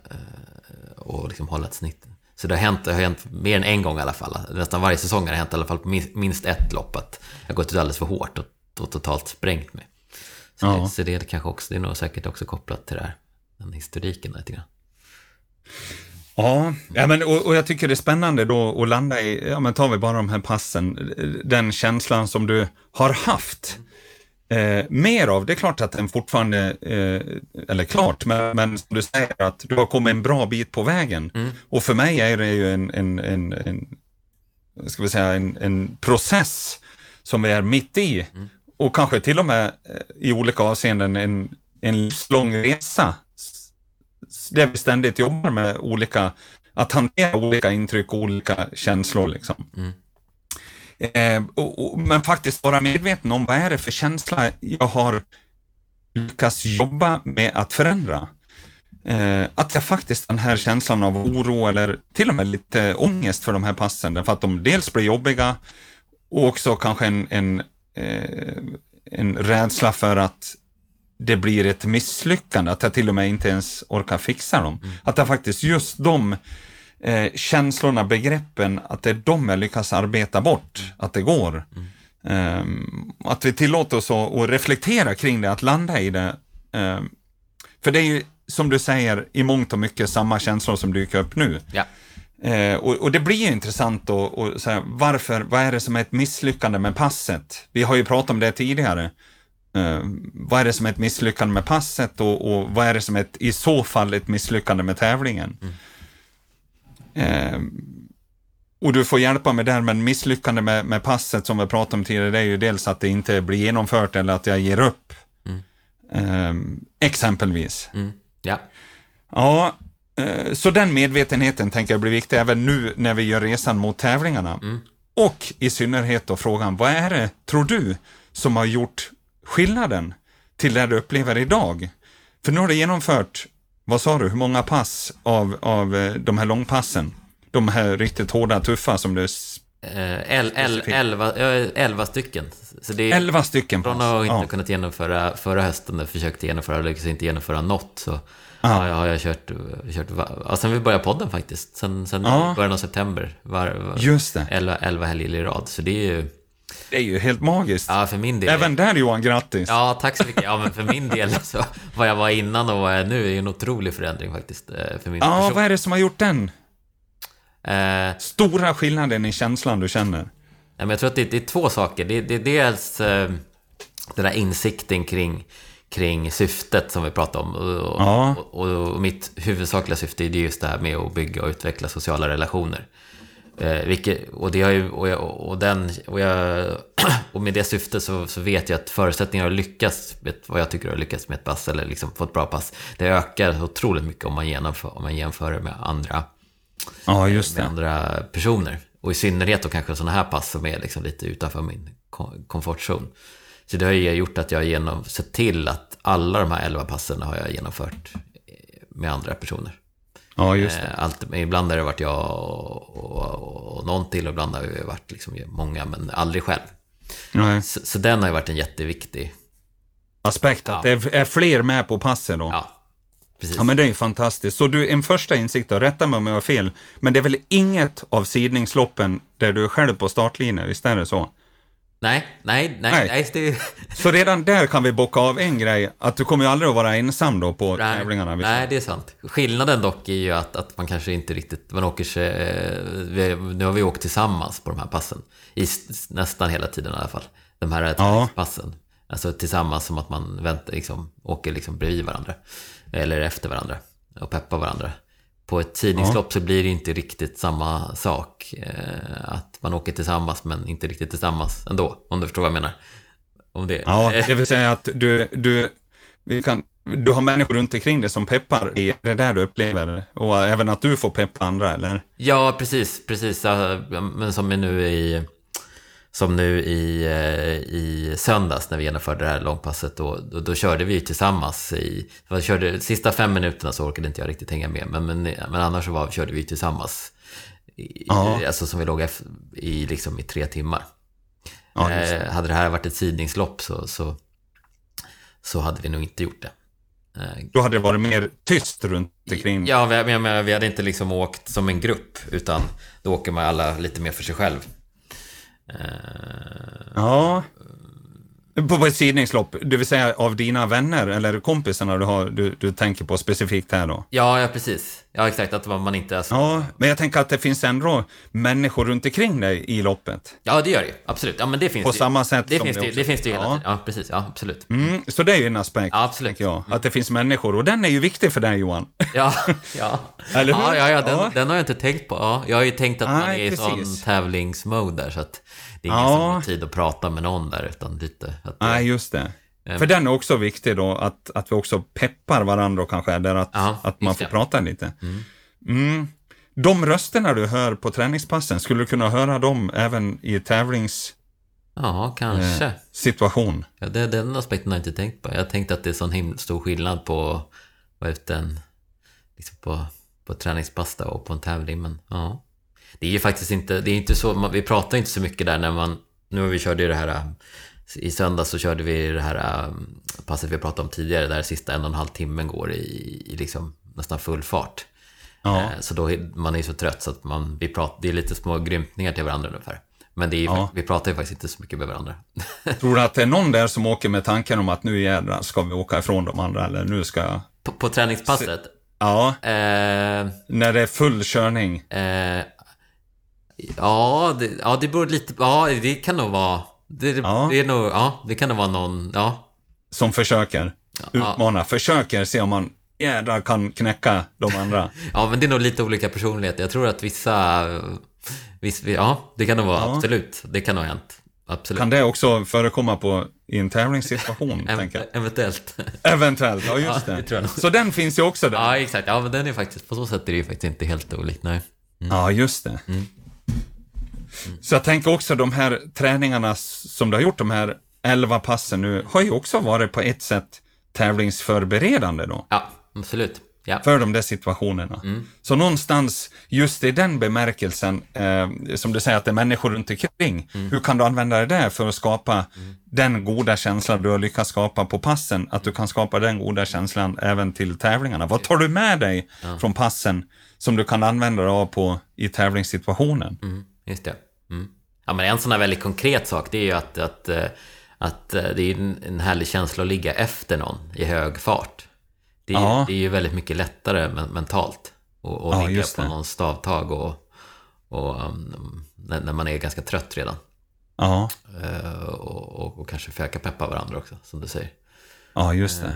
Och, eh, och liksom hålla ett snitt. Så det har, hänt, det har hänt mer än en gång i alla fall. Nästan varje säsong har det hänt i alla fall på minst ett lopp att jag gått ut alldeles för hårt och, och totalt sprängt mig. Så, ja. det, så det är kanske också, det är nog säkert också kopplat till det här, den historiken lite grann. Ja, ja men, och, och, jag tycker det är spännande då att landa i, ja men tar vi bara de här passen, den känslan som du har haft. Eh, mer av, det är klart att den fortfarande, eh, eller klart, men, men som du säger att du har kommit en bra bit på vägen. Mm. Och för mig är det ju en, en, en, en ska vi säga, en, en process som vi är mitt i. Mm. Och kanske till och med eh, i olika avseenden en, en livslång resa där vi ständigt jobbar med olika, att hantera olika intryck och olika känslor. Liksom. Mm. Eh, och, och, men faktiskt vara medveten om vad är det för känsla jag har lyckats jobba med att förändra. Eh, att jag faktiskt den här känslan av oro eller till och med lite ångest för de här passen, därför att de dels blir jobbiga och också kanske en, en, eh, en rädsla för att det blir ett misslyckande, att jag till och med inte ens orkar fixa dem. Mm. Att det faktiskt just de eh, känslorna, begreppen, att det är de jag lyckas arbeta bort, att det går. Mm. Um, att vi tillåter oss att, att, reflektera kring det, att landa i det. Um, för det är ju, som du säger, i mångt och mycket samma känslor som dyker upp nu. Ja. Uh, och, och, det blir ju intressant att säga, varför, vad är det som är ett misslyckande med passet? Vi har ju pratat om det tidigare. Uh, vad är det som är ett misslyckande med passet och, och, vad är det som är ett, i så fall ett misslyckande med tävlingen? Mm. Uh, och du får hjälpa mig där, men misslyckande med, med, passet som vi pratade om tidigare, det är ju dels att det inte blir genomfört eller att jag ger upp. Mm. Uh, exempelvis. Mm. Ja. Ja, så den medvetenheten tänker jag blir viktig även nu när vi gör resan mot tävlingarna. Mm. Och i synnerhet då frågan, vad är det, tror du, som har gjort skillnaden till det du upplever idag? För nu har du genomfört, vad sa du, hur många pass av, av eh, de här långpassen? De här riktigt hårda, tuffa som du... Eh, el, el, elva, elva stycken. Så det är, elva stycken pass. Från att inte ja. kunnat genomföra förra hösten, jag försökte genomföra, lyckades inte genomföra något, så ja, jag har jag kört, kört ja, sen vi började podden faktiskt. Sen, sen ja. början av september. Var, var, Just det. Elva, elva helger i rad. Så det är ju Det är ju helt magiskt. Ja, för min del. Även där Johan, grattis. Ja, tack så mycket. Ja, men för min del så, vad jag var innan och vad jag är nu är ju en otrolig förändring faktiskt. eh, För min Ja, person. vad är det som har gjort den Eh, stora skillnaden i känslan du känner? Ja, men jag tror att det, det är två saker. Det, det är dels eh, den där insikten kring, kring syftet som vi pratade om. Och, Ja. och, och, och mitt huvudsakliga syfte är just det här med att bygga och utveckla sociala relationer. Eh, vilket, och, det har ju, och, jag, och, den, och, jag, och med det syftet så, så vet jag att förutsättningarna att lyckas med vad jag tycker har lyckats med ett pass, eller liksom få ett bra pass, det ökar otroligt mycket om man, genomför, om man jämför det med andra Ja, just med det. andra personer. Och i synnerhet då kanske sådana här pass som är liksom lite utanför min kom- komfortzon. Så det har ju gjort att jag har genom, sett till att alla de här elva passen har jag genomfört eh, med andra personer. Ja, just det. Eh, Allt, ibland har det varit jag och, och, och någon till och ibland har det varit liksom många, men aldrig själv. Nej. Så, så den har ju varit en jätteviktig, Aspekt att det är- fler med på passet då. ja, precis. Ja, men det är ju fantastiskt. Så du, en första insikt då, rätta mig om jag har fel, men det är väl inget av sidningsloppen där du är själv på startlinjen, visst är det så? Nej, nej, nej, Nej. nej, det, Så redan där kan vi bocka av en grej, att du kommer ju aldrig att vara ensam då på Nej, tävlingarna. visst? nej, det är sant. Skillnaden dock är ju att, att man kanske inte riktigt, man åker sig, eh, vi, nu har vi åkt tillsammans på de här passen. I nästan hela tiden i alla fall. De här träningspassen. Alltså tillsammans som att man väntar, liksom, åker liksom bredvid varandra. Eller efter varandra. Och peppar varandra. På ett tidningslopp så blir det inte riktigt samma sak. Eh, att man åker tillsammans men inte riktigt tillsammans ändå. Om du förstår vad jag menar. Om det. Ja, det vill säga att du, du, vi kan, du har människor runt omkring dig som peppar. Är det där du upplever? Och även att du får peppa andra, eller? Ja, precis, precis. Ja, Men som är nu i, som nu i, eh, i söndags när vi genomförde det här långpasset, då, då, då körde vi tillsammans i, jag körde, sista fem minuterna så orkade inte jag riktigt hänga med, men, men, men annars så var, körde vi tillsammans. I, Ja. Alltså som vi låg i, liksom, i tre timmar. Ja, eh, hade det här varit ett sidningslopp så, så, så hade vi nog inte gjort det. Eh, Då hade det varit mer tyst runt omkring. Ja, vi, men, vi hade inte liksom åkt som en grupp, utan då åker man alla lite mer för sig själv. Eh, ja. På, på ett sidningslopp, det vill säga av dina vänner eller kompisarna du, har, du, du tänker på specifikt här då? ja, ja, precis. Ja, exakt. Att man inte... Alltså, ja. Ja, men jag tänker att det finns ändå människor runt omkring dig i loppet. det gör det. Absolut. Ja, men det finns På det samma sätt det som finns det också- det finns det ju hela Ja. tiden. Ja, precis. Ja, absolut. Mm, så det är ju en aspekt, Ja, absolut. jag. Att det finns människor, och den är ju viktig för dig Johan. Ja, ja. Eller hur? Ja, ja, ja, den, Ja. den har jag inte tänkt på. Ja, jag har ju tänkt att man Nej, är i sån precis. tävlingsmode där, så att det är ingen Ja. som har tid att prata med någon där, utan lite... Att det, Nej, just det. Ehm. För den är också viktig då, att, att vi också peppar varandra och kanske, där att, Ja, att man får det. prata lite. Mm. De rösterna du hör på träningspassen, skulle du kunna höra dem även i ja, kanske. tävlingssituation? Ja, det, den aspekten har jag inte tänkt på. Jag tänkte att det är sån himla stor skillnad på att vara ute en, liksom på, på träningspass och på en tävling. Men ja, det är ju faktiskt inte, det är inte så, vi pratar inte så mycket där när man, nu har vi körde ju det här, i söndag så körde vi det här äh, passet vi pratade om tidigare, där sista en och en halv timmen går i, i liksom nästan full fart. Ja. Eh, Så då, är- man är så trött så att man, vi pratar, det är lite små grymtningar till varandra ungefär. Men det är, ju Ja. vi pratar ju faktiskt inte så mycket med varandra. Tror du att det är någon där som åker med tanken om att nu jädrar ska vi åka ifrån de andra, eller nu ska jag... På, på träningspasset, Ja, eh, när det är full körning. Eh, ja, det, ja, det beror lite... Ja, det kan nog vara... Det, Ja. det är nog... Ja, det kan nog vara någon... Ja. som försöker utmana, försöker se om man jädrar kan knäcka de andra. ja, men det är nog lite olika personligheter. Jag tror att vissa... Viss, ja, det kan nog vara... Ja. Absolut. Det kan nog ha hänt. Absolut. Kan det också förekomma på, i en tävlingssituation, tänker jag? Eventuellt. Eventuellt, ja just Ja, det. Så den finns ju också där. ja, exakt. Ja, men den är faktiskt... På så sätt är det ju faktiskt inte helt olikt. Nej. Ja, just det. Så jag tänker också de här träningarna som du har gjort, de här 11 passen nu, har ju också varit på ett sätt tävlingsförberedande då, Ja, absolut. Ja. för de där situationerna. Så någonstans, just i den bemärkelsen, eh, som du säger att det är människor runt omkring, hur kan du använda det där för att skapa den goda känslan du har lyckats skapa på passen, att du kan skapa den goda känslan även till tävlingarna. Vad tar du med dig från passen som du kan använda dig av på, i tävlingssituationen? Mm, just det. Mm. Ja, men en sån här väldigt konkret sak, det är ju att, att, eh, att eh, det är en härlig känsla att ligga efter någon i hög fart. Det är, ja. det är ju väldigt mycket lättare mentalt att ja, ligga på någon stavtag och, och um, när, man är ganska trött redan. Ja. Uh, och, och, och, kanske försöka peppa varandra också, som du säger. Ja, just det.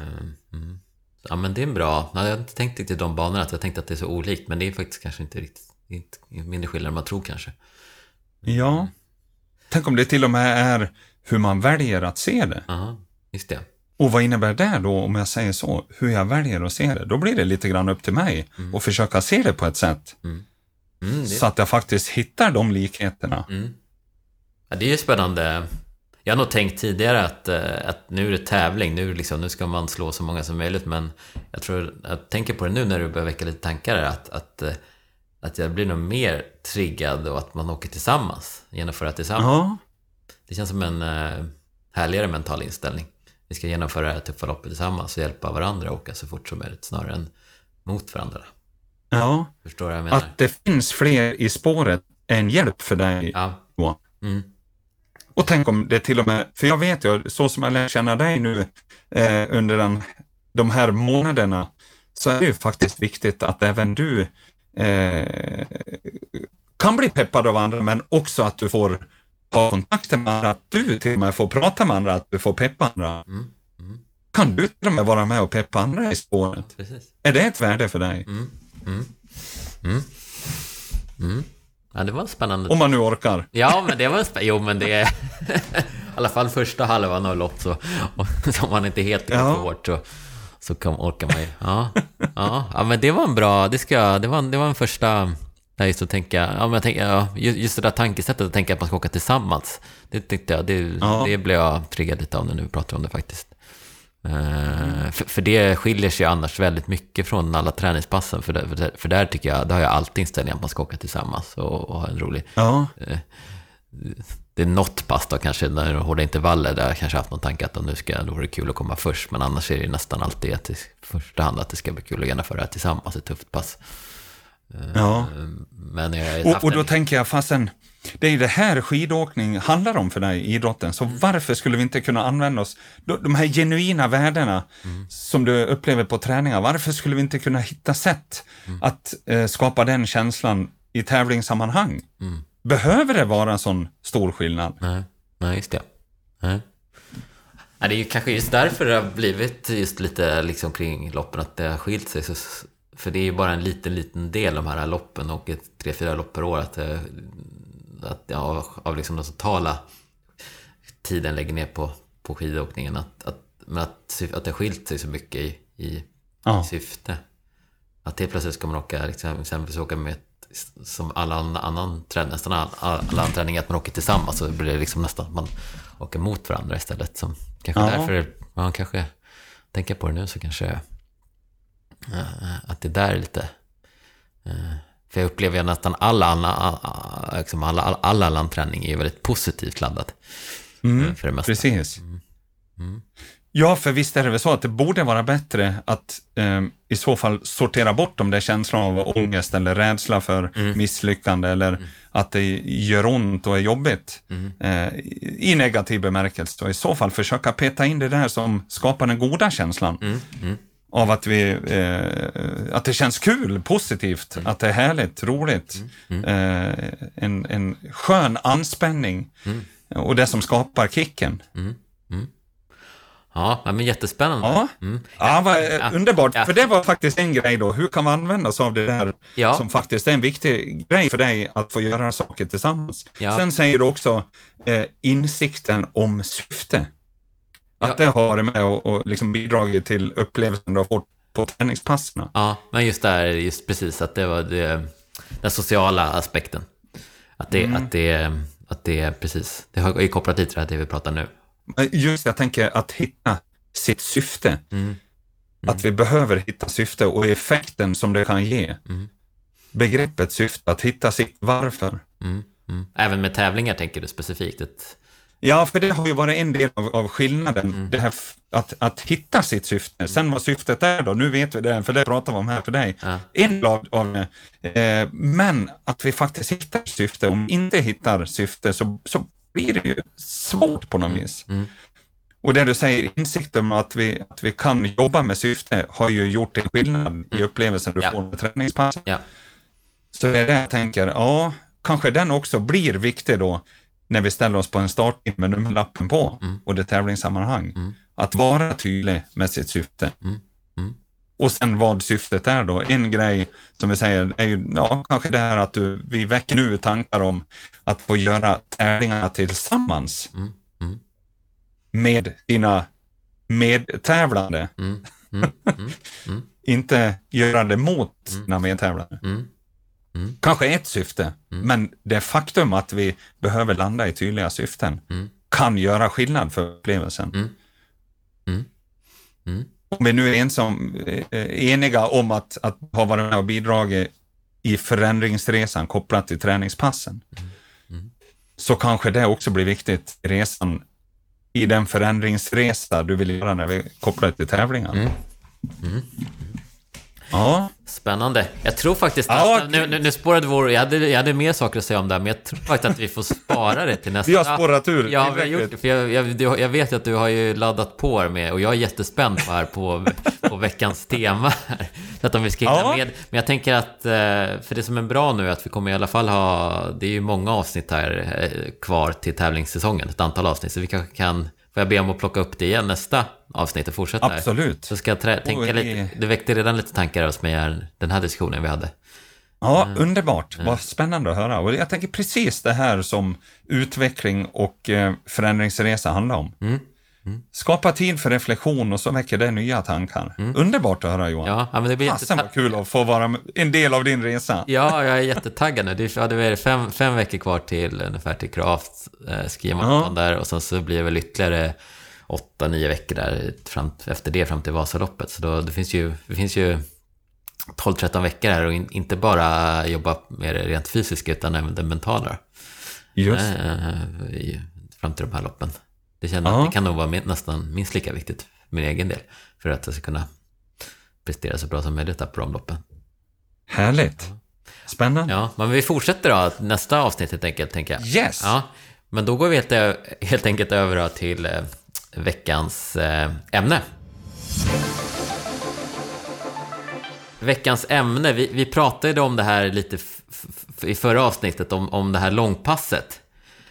Mm. Ja, men det är en bra... Jag har inte tänkt riktigt de banorna, att jag tänkte att det är så olikt, men det är faktiskt kanske inte riktigt... Inte, mindre skillnad än man tror kanske. Ja. Tänk om det till och med är hur man väljer att se det. Ja, just det. Och vad innebär det då, om jag säger så, hur jag väljer att se det? Då blir det lite grann upp till mig mm. att försöka se det på ett sätt. Mm. Mm, så att jag faktiskt hittar de likheterna. Mm. Ja, det är ju spännande. Jag har nog tänkt tidigare att, eh, att nu är det tävling, nu, liksom, nu ska man slå så många som möjligt, men jag tror, jag tänker på det nu när du börjar väcka lite tankar, att, att, eh, att jag blir nog mer triggad och att man åker tillsammans, genomföra tillsammans. Ja. Det känns som en uh, härligare mental inställning. Vi ska genomföra det här tuffa loppet tillsammans och hjälpa varandra att åka så fort som möjligt, snarare än mot varandra. Ja, Förstår jag menar? att det finns fler i spåret är en hjälp för dig. Ja. Mm. Och tänk om det till och med, för jag vet ju, så som jag lär känna dig nu eh, under den, de här månaderna, så är det ju faktiskt viktigt att även du eh, kan bli peppad av andra, men också att du får ha kontakter med andra, att du till och med får prata med andra, att du får peppa andra. Mm. Mm. Kan du till och med vara med och peppa andra i spåret? Precis. Är det ett värde för dig? Mm. mm. mm. Ja, det var spännande. Om man nu orkar. Ja, men det var spännande. Jo, men det är... I alla fall första halvan av lopp så... Om man inte helt går ja. hårt så, så kan, orkar man ju. Ja, ja, ja, men det var en bra... Det, ska, det, var, det var en första... Där just att tänka, ja, men jag tänker, ja, just det där tankesättet att tänka att man ska åka tillsammans. Det tyckte jag, det, ja. det blev jag triggad lite av när vi pratar om det faktiskt. Mm. För, för, det skiljer sig annars väldigt mycket från alla träningspassen. För, det, för, för där tycker jag, där har jag alltid inställningen att man ska åka tillsammans och, och ha en rolig... Ja. Eh, det är något pass då kanske, när är hårda intervaller, där jag kanske haft någon tanke att nu ska, då vore det kul att komma först. Men annars är det nästan alltid att i första hand att det ska bli kul att genomföra det här tillsammans, ett tufft pass. Ja. Men och, och då en... tänker jag, fastän det är ju det här skidåkning handlar om för dig, idrotten. Så mm. varför skulle vi inte kunna använda oss, de här genuina värdena mm. som du upplever på träningar, varför skulle vi inte kunna hitta sätt mm. att eh, skapa den känslan i tävlingssammanhang? Mm. Behöver det vara en sån stor skillnad? Nej, Nej just det. Nej. Ja, det är ju kanske just därför det har blivit just lite liksom kring loppen, att det har skilt sig. Så, för det är ju bara en liten, liten del de här loppen och ett tre, fyra lopp per år. Att det, att, ja, av liksom den totala tiden lägger ner på, på skidåkningen. Att, att, men att, att det har skilt sig så mycket i, i, ja. i syfte. Att helt plötsligt ska man åka, liksom, exempelvis åka med som alla annan träning, nästan all, alla annan träning, att man åker tillsammans så blir det liksom nästan att man åker mot varandra istället. Som, kanske ja. därför man kanske tänker på det nu så kanske äh, att det där är lite äh, för jag upplever att nästan alla, alla, liksom alla, alla, alla landträning är väldigt positivt laddat. Mm, eh, för det mesta. Precis. Mm. Mm. Ja, för visst är det väl så att det borde vara bättre att eh, i så fall sortera bort de där känslorna av ångest eller rädsla för mm. misslyckande eller mm. att det gör ont och är jobbigt mm. eh, i negativ bemärkelse. Och i så fall försöka peta in det där som skapar den goda känslan av att, vi, eh, att det känns kul, positivt, mm. att det är härligt, roligt. Mm. mm. Eh, en, en skön anspänning mm. och det som skapar kicken. Mm. mm. Ja, men jättespännande. Ja, ja vad, underbart. Ja. För det var faktiskt en grej då. Hur kan man använda sig av det där ja. som faktiskt är en viktig grej för dig att få göra saker tillsammans? Ja. Sen säger du också eh, insikten om syfte. Att ja. det har med och, och liksom bidragit till upplevelsen du har fått på träningspassen. Ja, men just där, just precis att det var det, den sociala aspekten. Att det, mm. att det, att det är precis, det är kopplat till det vi pratar nu. Just jag tänker att hitta sitt syfte. Mm. Mm. Att vi behöver hitta syfte och effekten som det kan ge. Mm. Begreppet syfte, att hitta sitt varför. Mm, mm. Även med tävlingar tänker du specifikt? Ett Ja, för det har ju varit en del av, av skillnaden, mm. det här att, att hitta sitt syfte. Sen vad syftet är då, nu vet vi det, för det pratar vi om här för dig. Ja. En del av det. Eh, men att vi faktiskt hittar syfte. Om vi inte hittar syfte så, så blir det ju svårt på något mm. vis. Mm. Och det du säger, insikten om att vi, att vi kan jobba med syfte har ju gjort en skillnad mm. i upplevelsen du ja. får med träningspass. Ja. Så det är det jag tänker, ja, kanske den också blir viktig då när vi ställer oss på en startlinje med nummerlappen på mm. och det tävlingssammanhang. Mm. Att vara tydlig med sitt syfte. Mm. Mm. Och sen vad syftet är då. En grej som vi säger är ju ja, kanske det här att du, vi väcker nu tankar om att få göra tävlingarna tillsammans mm. Mm. med dina medtävlande. Inte göra det mot dina medtävlande. Mm. Kanske ett syfte, mm. men det faktum att vi behöver landa i tydliga syften mm. kan göra skillnad för upplevelsen. Mm. Mm. Mm. Om vi nu är ensam, eh, eniga om att, att ha varit med och bidragit i förändringsresan kopplat till träningspassen, så kanske det också blir viktigt i resan, i den förändringsresa du vill göra när vi kopplar till tävlingar. Ja. Spännande. Jag tror faktiskt ja, nästa, nu, nu, nu spårade vår, jag hade, jag hade mer saker att säga om det här, men jag tror faktiskt att vi får spara det till nästa. Vi har spårat ur. Ja, vi har gjort det. För jag, jag, jag vet att du har ju laddat på med, och jag är jättespänd på här på, på veckans tema. Här. Så att om vi ska hinna ja. med. Men jag tänker att, eh, för det som är bra nu är att vi kommer i alla fall ha, det är ju många avsnitt här eh, kvar till tävlingssäsongen, ett antal avsnitt, så vi kanske kan Får jag be om att plocka upp det igen nästa avsnitt och fortsätta? Absolut. Så ska jag tänka lite, det väckte redan lite tankar hos mig här, den här diskussionen vi hade. Ja, mm. underbart. Mm. Vad spännande att höra. Och jag tänker precis det här som utveckling och eh, förändringsresa handlar om. Mm. Mm. Skapa tid för reflektion och så väcker det nya tankar. Mm. Underbart att höra Johan. Ja, men det blir Fasen vad kul att få vara en del av din resa. Ja, jag är jättetaggad nu. Det är fem, fem veckor kvar till ungefär till Craft eh, skimaraton ja. där och sen så blir det väl ytterligare åtta, nio veckor där fram, efter det fram till Vasaloppet. Så då, det finns ju, det finns ju 12-13 veckor här och in, inte bara jobba med det rent fysiska utan även det mentala. Just. Eh, fram till de här loppen. Det känner ja. att det kan nog vara nästan minst lika viktigt för min egen del. För att jag ska kunna prestera så bra som möjligt på de loppen. Härligt. Spännande. Ja, men vi fortsätter då nästa avsnitt helt enkelt, tänker jag. Yes! Ja, men då går vi helt, helt enkelt över till eh, veckans eh, ämne. Veckans ämne, vi, vi pratade om det här lite i förra avsnittet, om, om det här långpasset.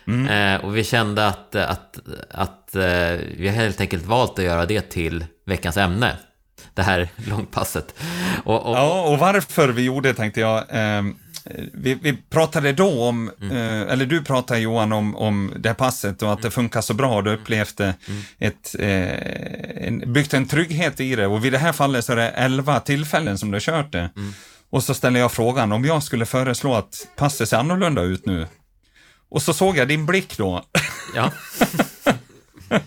Mm. Eh, och vi kände att, att, att eh, vi har helt enkelt valt att göra det till veckans ämne. Det här långpasset. Och, och, ja, och varför vi gjorde det tänkte jag. Eh, vi, vi, pratade då om, mm. eh, eller du pratade Johan om, om det här passet och att det mm. funkar så bra. Du upplevde mm. ett, eh, en, byggt en trygghet i det och vid det här fallet så är det elva tillfällen som du har kört det. Mm. Och så ställer jag frågan, om jag skulle föreslå att passet ser annorlunda ut nu, och så såg jag din blick då. Ja.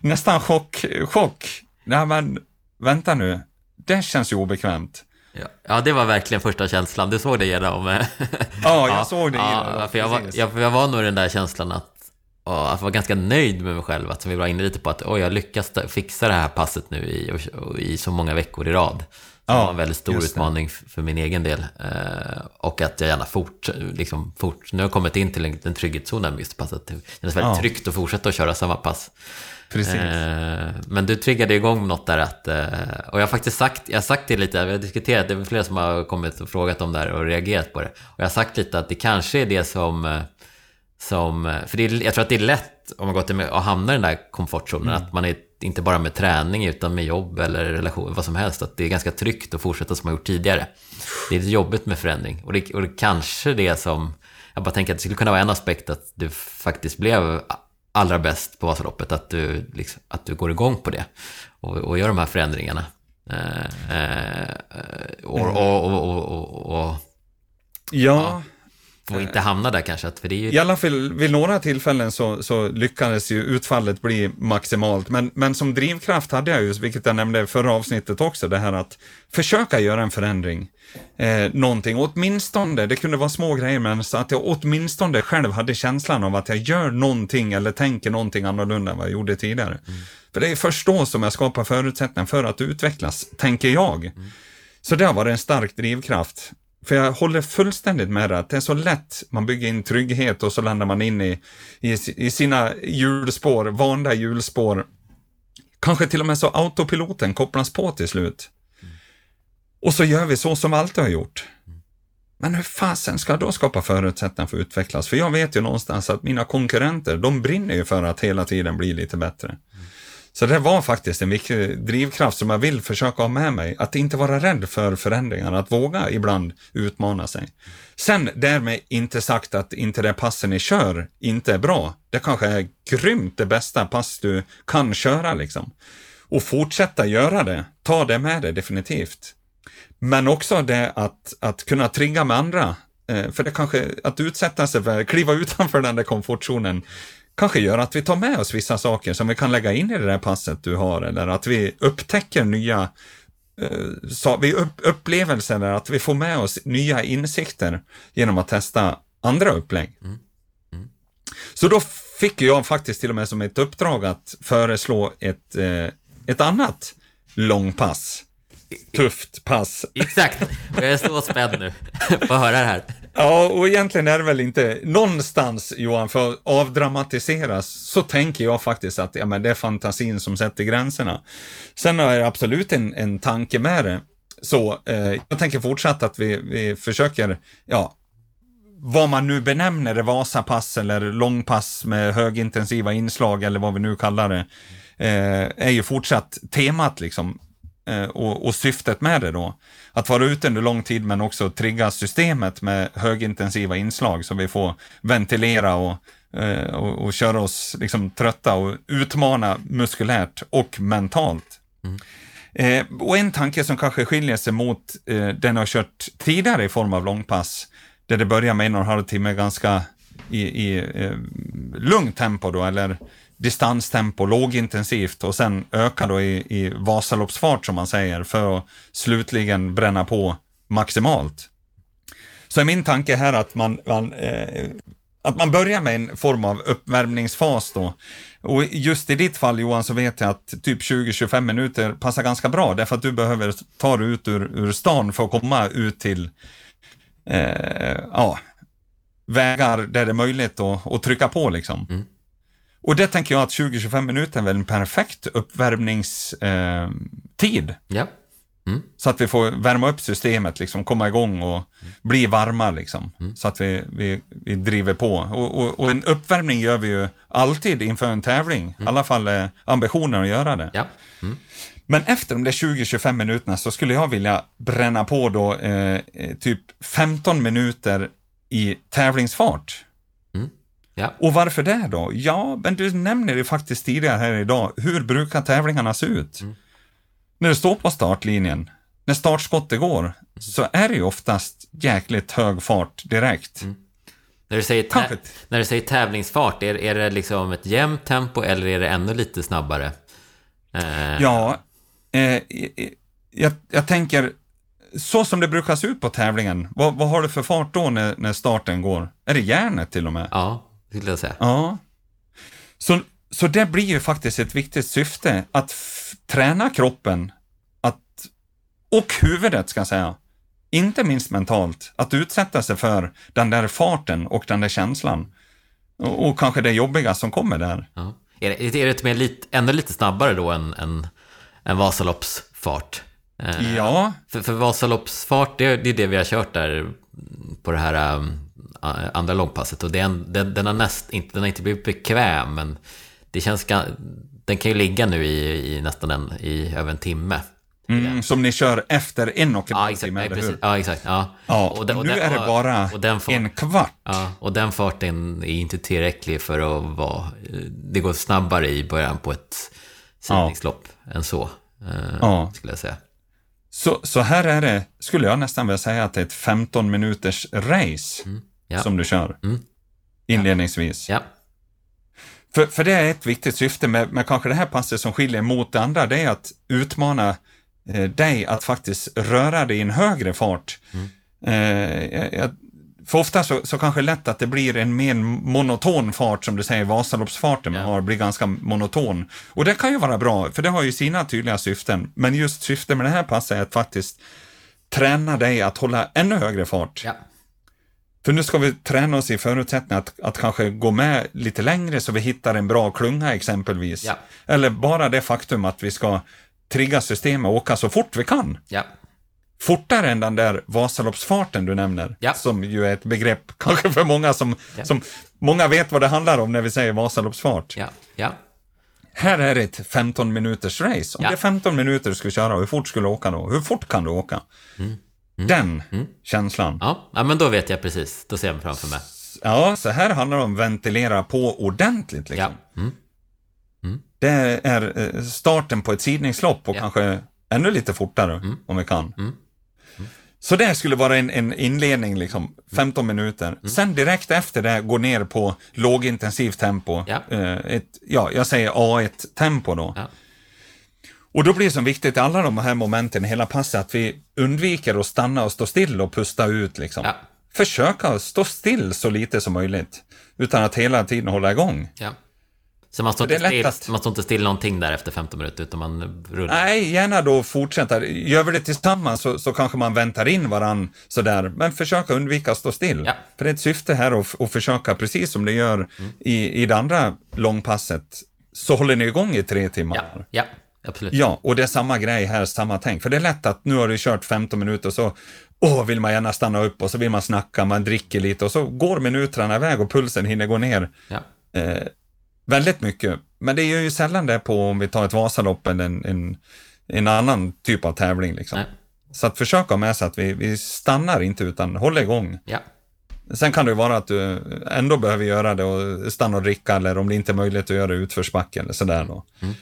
Nästan chock. chock. Nej men, vänta nu. Det känns ju obekvämt. Ja, ja, det var verkligen första känslan. Du såg det genom... ja, jag ja, såg det ja, för jag, var, jag, jag var nog den där känslan att att vara ganska nöjd med mig själv. Att som vi var inne lite på att oj, jag lyckas fixa det här passet nu i, i så många veckor i rad. Det var en väldigt stor utmaning för min egen del. Eh, och att jag gärna fort, liksom fort, nu har jag kommit in till en, en trygghetszon där just passet. Det känns väldigt ja. tryggt att fortsätta att köra samma pass. Precis. Eh, men du triggade igång något där att, eh, och jag har faktiskt sagt, jag har sagt det lite, vi har diskuterat, det är flera som har kommit och frågat om det här och reagerat på det. Och jag har sagt lite att det kanske är det som, som för det är, jag tror att det är lätt om man går till att hamna i den där komfortzonen, mm. att man är inte bara med träning utan med jobb eller relation, vad som helst. Att det är ganska tryggt att fortsätta som man gjort tidigare. Det är lite jobbigt med förändring. Och det, och det kanske det som, jag bara tänker att det skulle kunna vara en aspekt att du faktiskt blev allra bäst på Vasaloppet. Att du, liksom, att du går igång på det och, och gör de här förändringarna. Eh, eh, och, och, och, och, ja. Och inte hamna där kanske, för det är ju... I alla fall vid några tillfällen så, så lyckades ju utfallet bli maximalt. Men, men som drivkraft hade jag ju, vilket jag nämnde i förra avsnittet också, det här att försöka göra en förändring. Eh, någonting, åtminstone, det kunde vara små grejer, men så att jag åtminstone själv hade känslan av att jag gör någonting eller tänker någonting annorlunda än vad jag gjorde tidigare. Mm. För det är först då som jag skapar förutsättningar för att utvecklas, tänker jag. Mm. Så det har varit en stark drivkraft. För jag håller fullständigt med dig att det är så lätt, man bygger in trygghet och så landar man in i, i, i sina hjulspår, vanliga hjulspår. Kanske till och med så autopiloten kopplas på till slut. Och så gör vi så som vi alltid har gjort. Men hur fasen ska jag då skapa förutsättningar för att utvecklas? För jag vet ju någonstans att mina konkurrenter, de brinner ju för att hela tiden bli lite bättre. Så det var faktiskt en viktig drivkraft som jag vill försöka ha med mig. Att inte vara rädd för förändringar, att våga ibland utmana sig. Sen därmed inte sagt att inte det passen ni kör inte är bra. Det kanske är grymt det bästa pass du kan köra liksom. Och fortsätta göra det. Ta det med dig definitivt. Men också det att, att kunna trigga med andra. Eh, för det kanske, att utsätta sig för, kliva utanför den där komfortzonen kanske gör att vi tar med oss vissa saker som vi kan lägga in i det där passet du har eller att vi upptäcker nya eh, så, vi upp, upplevelser, eller att vi får med oss nya insikter genom att testa andra upplägg. Mm. Mm. Så då fick jag faktiskt till och med som ett uppdrag att föreslå ett, eh, ett annat långpass. Tufft pass. Exakt, jag är så spänd nu på att höra det här. Ja, och egentligen är det väl inte någonstans, Johan, för att avdramatiseras, så tänker jag faktiskt att ja, men det är fantasin som sätter gränserna. Sen är det absolut en, en tanke med det. Så eh, jag tänker fortsatt att vi, vi försöker, ja, vad man nu benämner det, Vasapass eller långpass med högintensiva inslag eller vad vi nu kallar det, eh, är ju fortsatt temat liksom. Eh, och, och, syftet med det då. Att vara ute under lång tid men också trigga systemet med högintensiva inslag så vi får ventilera och, eh, och, och köra oss liksom trötta och utmana muskulärt och mentalt. Mm. Eh, och en tanke som kanske skiljer sig mot eh, den jag kört tidigare i form av långpass, där det börjar med en och en halv timme ganska i, i eh, lugnt tempo då, eller distanstempo, lågintensivt och sen öka då i, i Vasaloppsfart som man säger för att slutligen bränna på maximalt. Så är min tanke här att man, man eh, att man börjar med en form av uppvärmningsfas då. Och just i ditt fall Johan så vet jag att typ 20-25 minuter passar ganska bra därför att du behöver ta dig ut ur, ur stan för att komma ut till eh, ja, vägar där det är möjligt att, trycka på liksom. Mm. Och det tänker jag att 20-25 minuter är väl en perfekt uppvärmningstid. Eh, ja. Mm. Så att vi får värma upp systemet, liksom, komma igång och bli varma. Liksom, mm. Så att vi, vi, vi driver på. Och, och, och, en uppvärmning gör vi ju alltid inför en tävling. Mm. I alla fall är ambitionen att göra det. Ja. Mm. Men efter de där 20-25 minuterna så skulle jag vilja bränna på då eh, typ 15 minuter i tävlingsfart. Ja. Och varför det då? Ja, men du nämner det faktiskt tidigare här idag. Hur brukar tävlingarna se ut? Mm. När du står på startlinjen, när startskottet går, mm. så är det ju oftast jäkligt hög fart direkt. Mm. När, du säger när du säger tävlingsfart, är, är det liksom ett jämnt tempo eller är det ännu lite snabbare? Eh. Ja, eh, jag, jag tänker, så som det brukar se ut på tävlingen, vad, vad har du för fart då när, när starten går? Är det järnet till och med? Ja skulle jag säga. Ja. Så, så det blir ju faktiskt ett viktigt syfte, att träna kroppen att, och huvudet, ska jag säga, inte minst mentalt, att utsätta sig för den där farten och den där känslan. Och, och kanske det jobbiga som kommer där. Ja. Är det, är det med lite, ändå lite snabbare då än, än, än Vasaloppsfart? Eh, ja. För, för Vasaloppsfart, det, det är det vi har kört där på det här um, andra långpasset. Och den, den, den, har näst, inte, den har inte blivit bekväm, men det känns, den kan ju ligga nu i, i nästan en, i över en timme. Mm, som ni kör efter en och en halv timme, eller hur? Ja, exakt. Ja. ja och, den, och nu den, är det bara fart, en kvart. Ja, och den farten är inte tillräcklig för att vara... Det går snabbare i början på ett sidningslopp ja. än så, eh, ja. skulle jag säga. Så, så här är det, skulle jag nästan vilja säga att det är ett 15 minuters race. Mm. Ja. som du kör. Mm. Inledningsvis. Ja. För, för det är ett viktigt syfte med, med kanske det här passet som skiljer mot det andra, det är att utmana eh, dig att faktiskt röra dig i en högre fart. Mm. Eh, jag- för ofta så, så kanske lätt att det blir en mer monoton fart, som du säger, Vasaloppsfarten man Ja. har, blir ganska monoton. Och det kan ju vara bra, för det har ju sina tydliga syften. Men just syftet med det här passet är att faktiskt träna dig att hålla ännu högre fart. Ja. För nu ska vi träna oss i förutsättning att, att kanske gå med lite längre så vi hittar en bra klunga exempelvis. Ja. Eller bara det faktum att vi ska trigga systemet och åka så fort vi kan. Ja. Fortare än den där Vasaloppsfarten du nämner, Ja. som ju är ett begrepp kanske för många som, som många vet vad det handlar om när vi säger Vasaloppsfart. Ja. Här är det ett 15 minuters race. Om det är 15 minuter du ska köra, hur fort skulle du åka då? Hur fort kan du åka? Den känslan. Ja. ja, men då vet jag precis. Då ser jag mig framför mig. Ja, så här handlar det om att ventilera på ordentligt. Ja. Liksom. Mm. Det är eh, starten på ett sidningslopp och Ja. kanske ännu lite fortare om vi kan. Mm. Så det skulle vara en, en inledning, liksom, 15 minuter. Mm. Sen direkt efter det gå ner på lågintensivt tempo. Ja. Eh, ett, ja, jag säger A1-tempo då. Ja. Och då blir det så viktigt i alla de här momenten i hela passet att vi undviker att stanna och stå still och pusta ut. Liksom. Ja. Försöka stå still så lite som möjligt. Utan att hela tiden hålla igång. Ja. Så man står, inte still, att- man står inte still någonting där efter 15 minuter, utan man rullar. Nej, gärna då fortsätta. Gör vi det tillsammans så, så kanske man väntar in varann sådär. Men försöka undvika att stå still. Ja. För det är ett syfte här att, att försöka, precis som det gör i, i det andra långpasset, så håller ni igång i tre timmar. Ja, ja, absolut. Ja, och det är samma grej här, samma tänk. För det är lätt att nu har du kört 15 minuter och så åh, vill man gärna stanna upp och så vill man snacka, man dricker lite och så går minuterna iväg och pulsen hinner gå ner Ja. eh, väldigt mycket. Men det är ju sällan det på om vi tar ett Vasalopp eller en, en, en annan typ av tävling. Liksom. Nej. Så att försöka med sig att vi, vi stannar inte utan håller igång. Ja. Sen kan det ju vara att du ändå behöver göra det och stanna och dricka eller om det inte är möjligt att göra utförsbacke eller sådär då. Mm.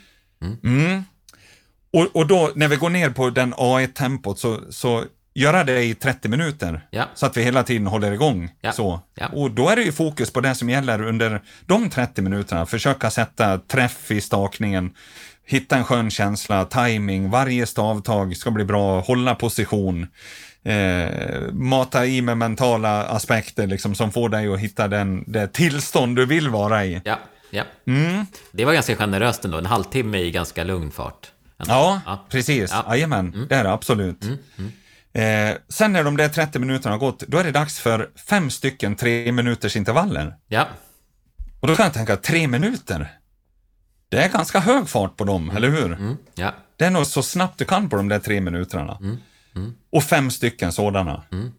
Och, och då när vi går ner på den A1-tempot så, så göra det i 30 minuter. Ja. Så att vi hela tiden håller igång. Ja. Så. Ja. Och då är det ju fokus på det som gäller under de 30 minuterna. Försöka sätta träff i stakningen, hitta en skön känsla, timing, varje stavtag ska bli bra, hålla position. Eh, mata i med mentala aspekter liksom, som får dig att hitta den, det tillstånd du vill vara i. Ja. Mm. Det var ganska generöst ändå. En halvtimme i ganska lugn fart. Ja, Ja. precis. Ja. Jajamän, det är det absolut. Eh, sen när de där 30 minuterna har gått, då är det dags för fem stycken tre minuters intervaller. Ja. Och då kan jag tänka, tre minuter? Det är ganska hög fart på dem, eller hur? Mm. Ja. Det är nog så snabbt du kan på de där tre minuterna. Och fem stycken sådana. Mm.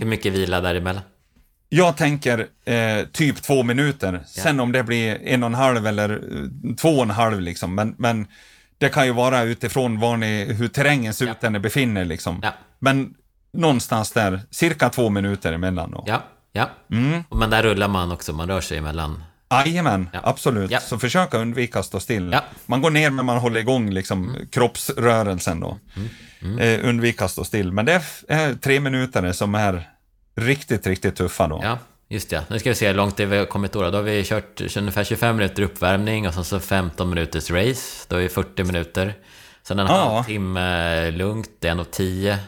Hur mycket vila däremellan? Jag tänker eh, typ två minuter. Sen om det blir en och en halv eller eh, två och en halv liksom. Men, men det kan ju vara utifrån var ni, hur terrängen ser ut där ni befinner liksom. Ja. Men någonstans där, cirka två minuter emellan då. Ja. Ja. Mm. Men där rullar man också. Man rör sig emellan. Jajamän, Ja. absolut. Ja. Så försöka undvika att stå still. Ja. Man går ner men man håller igång liksom kroppsrörelsen då. Eh, undvika att stå still. Men det är tre minuter som är riktigt, riktigt tuffa då. Ja. Just ja. Nu ska vi se hur långt det har kommit då. Då har vi kört ungefär 25 minuter uppvärmning och sen så 15 minuters race. Då är det 40 minuter. Sen en Ja. halvtimme lugnt, det är 10.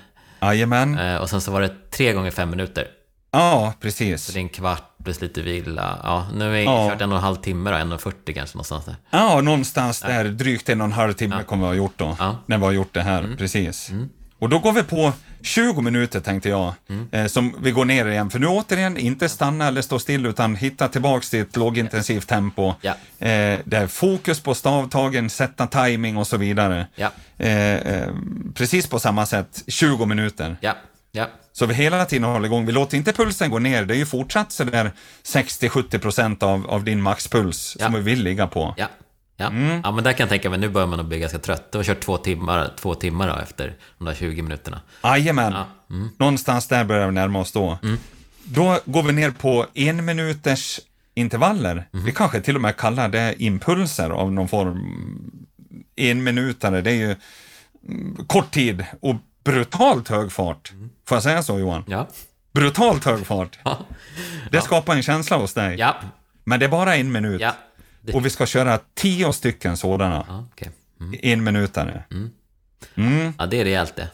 Jajamän. Eh, Och sen så var det 3 gånger 5 minuter. Ja, precis. Så det är en kvart plus lite vila. Ja, nu har vi Ja. kört en och en halv timme då, en och 40 kanske någonstans där. Ja, någonstans där, drygt en och en halv timme kommer vi ha gjort då. Ja. När vi har gjort det här, precis. Och då går vi på 20 minuter tänkte jag, eh, som vi går ner igen. För nu återigen, inte stanna eller stå still, utan hitta tillbaks till ett lågintensivt tempo. Ja. Eh, det är fokus på stavtagen, sätta timing och så vidare. Ja. Eh, precis på samma sätt, 20 minuter. Ja, ja, Så vi hela tiden håller igång. Vi låter inte pulsen gå ner. Det är ju fortsatt sådär 60-70% av, av din maxpuls som vi vill ligga på. Ja. Ja. ja, men där kan jag tänka mig, nu börjar man att bli ganska trött. Du har kört två timmar, två timmar då, efter de där 20 minuterna. Jajamän. Ja, mm. Någonstans där börjar vi närma oss då. Då går vi ner på en minuters intervaller. Mm. Vi kanske till och med kallar det impulser av någon form. En minutare, det är ju mm, kort tid och brutalt hög fart. Mm. Får jag säga så Johan? Ja, brutalt hög fart. Ja. Det skapar en känsla hos dig. Ja. Men det är bara en minut. Ja. Och vi ska köra tio stycken sådana. ja, okej. En minutare. Mm. ja, det är rejält det.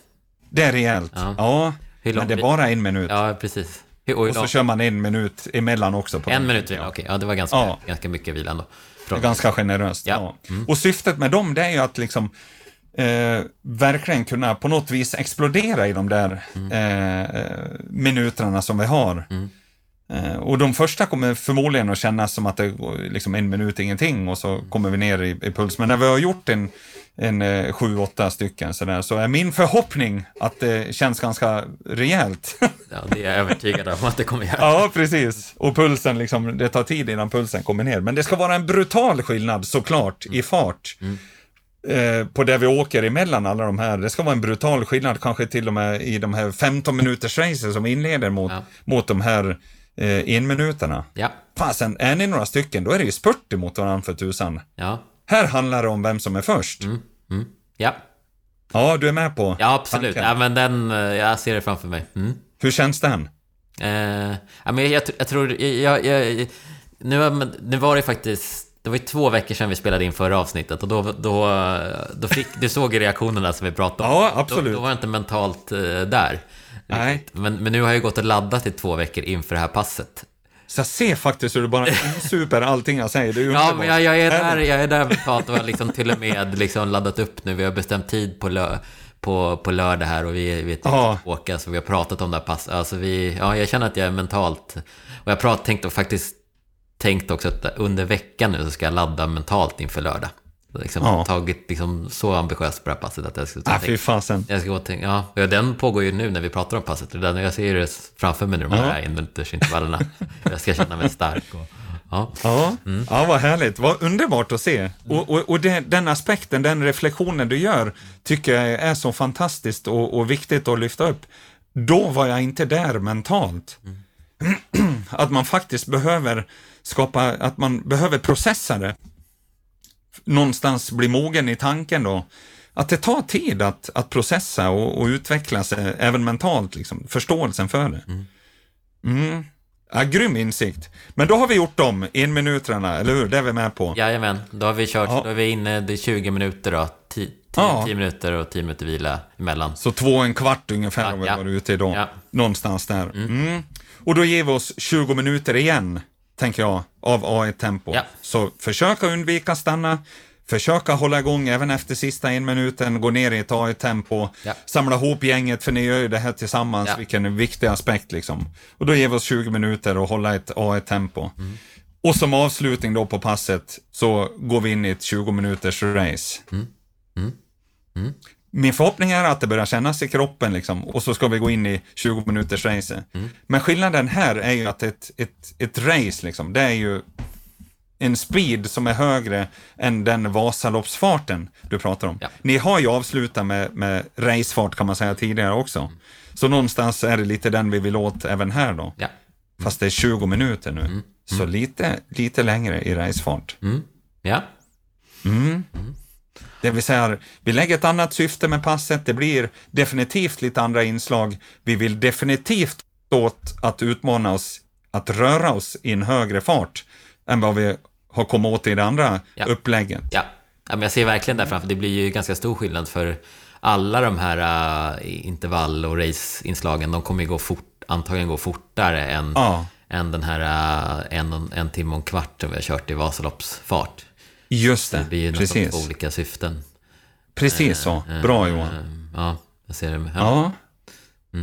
Det är rejält. Ja. Ja. Men det är bara en minut. Ja, precis. Hur, och Och så kör man en minut emellan också. På en minut vila, okej. Ja, det var ganska, Ja. ganska mycket vila ändå. Ganska generöst. Ja. Ja. Och syftet med dem, det är ju att liksom eh, verkligen kunna på något vis explodera i de där eh, minuterna som vi har. Eh, och de första kommer förmodligen att kännas som att det går liksom en minut ingenting och så kommer vi ner i, i puls. Men när vi har gjort en, en eh, sju, åtta stycken sådär, så är min förhoppning att det känns ganska rejält. Ja, det är jag övertygad om att det kommer göra. Ja, precis. Och pulsen, liksom, det tar tid innan pulsen kommer ner. Men det ska vara en brutal skillnad såklart i fart. Eh, på där vi åker emellan alla de här. Det ska vara en brutal skillnad, kanske till och med i de här 15 minuters racen som inleder mot, Ja. mot de här eh, enminuterna. Ja, Fasen, är ni några stycken, då är det ju spurt emot varandra för tusan. ja, Här handlar det om vem som är först. mm. ja. Ja, du är med på Ja, absolut. tanken. Ja, men den, eh, jag ser det framför mig. Mm. Hur känns den? Eh, ja, men jag, jag, jag tror, jag, jag, nu, nu var det faktiskt, det var ju två veckor sedan vi spelade in förra avsnittet och då, då, då fick, du såg reaktionerna som vi pratade om. Ja, absolut. Då, då var jag inte mentalt eh, där. Nej. Men, men nu har jag gått och laddat i två veckor inför det här passet. Så jag ser faktiskt hur du bara super allting jag säger. Det är Ja, men jag, jag, är där, jag är där mentalt och har liksom till och med liksom laddat upp nu. Vi har bestämt tid på, lö, på, på lördag här och vi, vi är Ja. åka, så vi har pratat om det här passet. Alltså vi, ja, jag känner att jag är mentalt... Och jag prat, tänkte faktiskt tänkt också att under veckan nu så ska jag ladda mentalt inför lördag. Liksom, Ja. Tagit liksom så ambitiöst på det här passet att jag ska Ah, fy fasen. jag ska gå och tänka, ja, ja, den pågår ju nu när vi pratar om passet. Den, jag ser det framför mig nu, de här enminutersintervallerna. Jag ska känna mig stark. Och, ja. Ja, Mm. ja vad härligt. Vad underbart att se. Och, och, och det, den aspekten, den reflektionen du gör, tycker jag är så fantastiskt och, och viktigt att lyfta upp. Då var jag inte där mentalt. Att man faktiskt behöver skapa, att man behöver processa det. Någonstans bli mogen i tanken då. Att det tar tid att, att processa och, och utveckla sig, även mentalt, liksom, förståelsen för det. Mm. Ja, grym insikt. Men då har vi gjort dem, enminuterna, eller hur? Det är vi med på. Jajamän, då har vi kört, Ja. då är vi inne, är 20 minuter då. 10 Ja. minuter och 10 minuter vila emellan. Så två och en kvart ungefär Ja, har vi varit ute idag. Någonstans där. Mm. Och då ger vi oss 20 minuter igen, tänker jag, av A1-tempo. Ja. Så försöka undvika stanna, försöka hålla igång även efter sista en minuten, gå ner i ett A1-tempo, Ja. samla ihop gänget, för ni gör ju det här tillsammans, Ja. vilken viktig aspekt liksom. Och då ger vi oss 20 minuter och hålla ett A1-tempo. Mm. Och som avslutning då på passet så går vi in i ett 20 minuters race. Mm. Min förhoppning är att det börjar kännas i kroppen liksom, och så ska vi gå in i 20 minuters race. Mm. Men skillnaden här är ju att ett, ett, ett race, liksom, det är ju en speed som är högre än den Vasaloppsfarten du pratar om. Ja. Ni har ju avslutat med, med racefart kan man säga tidigare också. Så någonstans är det lite den vi vill åt även här då. Ja. Fast det är 20 minuter nu. Så lite, lite längre i racefart. Mm. Det vill säga, vi lägger ett annat syfte med passet, det blir definitivt lite andra inslag. Vi vill definitivt åt att utmana oss att röra oss i en högre fart än vad vi har kommit åt i det andra Ja. upplägget. Ja. ja, men jag ser verkligen där framför. Det blir ju ganska stor skillnad för alla de här uh, intervall och race-inslagen. De kommer ju gå fort, antagligen gå fortare än, Ja, än den här uh, en, en timme och en kvart som vi har kört i Vasaloppsfart. Just Det blir det. två Precis. olika syften. Precis så. Bra Johan. Eh, Ja, jag ser det. Ja. Ja.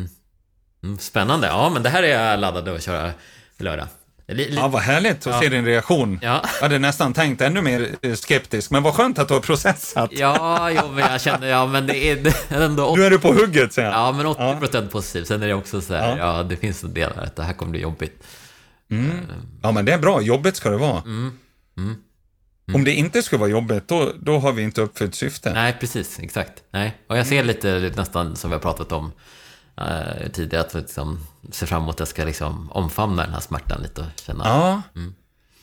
Mm, spännande. Ja, men det här är jag laddad att köra för lördag. Ja, vad härligt att se din reaktion. Ja. Jag hade nästan tänkt ännu mer eh, skeptisk, men vad skönt att du har processat. ja, jo, men jag känner, ja, men det är ändå Nu är du på hugget, säger jag. Ja, men 80% positiv. Sen är det också så här, ja. det finns en del att det här kommer bli jobbigt. Ja, men det är bra. Jobbigt ska det vara. Mm. Om det inte skulle vara jobbigt, då, då har vi inte uppfyllt syftet. Nej, precis, exakt. Nej. Och jag ser lite, nästan som vi har pratat om eh, tidigare, att liksom ser fram emot att jag ska liksom omfamna den här smärtan lite och känna... Ja,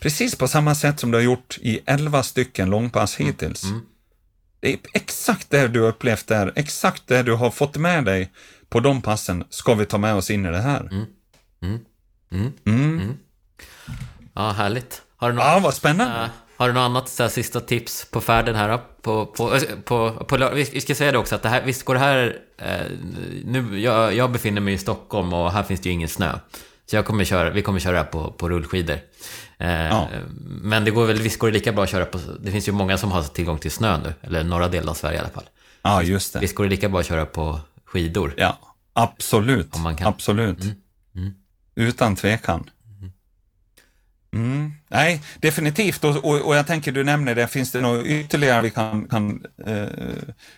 precis på samma sätt som du har gjort i 11 stycken långpass hittills. Det är exakt det du har upplevt där, exakt det du har fått med dig på de passen ska vi ta med oss in i det här. Mm. Mm. Mm. Ja, härligt. Har du något, Ja, vad spännande. äh, har du något annat så här, sista tips på färden här? På, på, äh, på, på, vi ska säga det också att det här, visst går det här... Eh, nu, jag, jag befinner mig i Stockholm och här finns det ju ingen snö. Så jag kommer köra, vi kommer köra på, på rullskidor. Eh, Ja. Men det går väl, visst går det lika bra att köra på... Det finns ju många som har tillgång till snö nu. Eller norra delen av Sverige i alla fall. Ja, just det. Visst går det lika bra att köra på skidor? Ja, absolut. Om man kan. Absolut. Mm. Utan tvekan. Mm. Nej, definitivt. Och, och, och jag tänker, du nämner det, finns det något ytterligare vi kan, kan eh,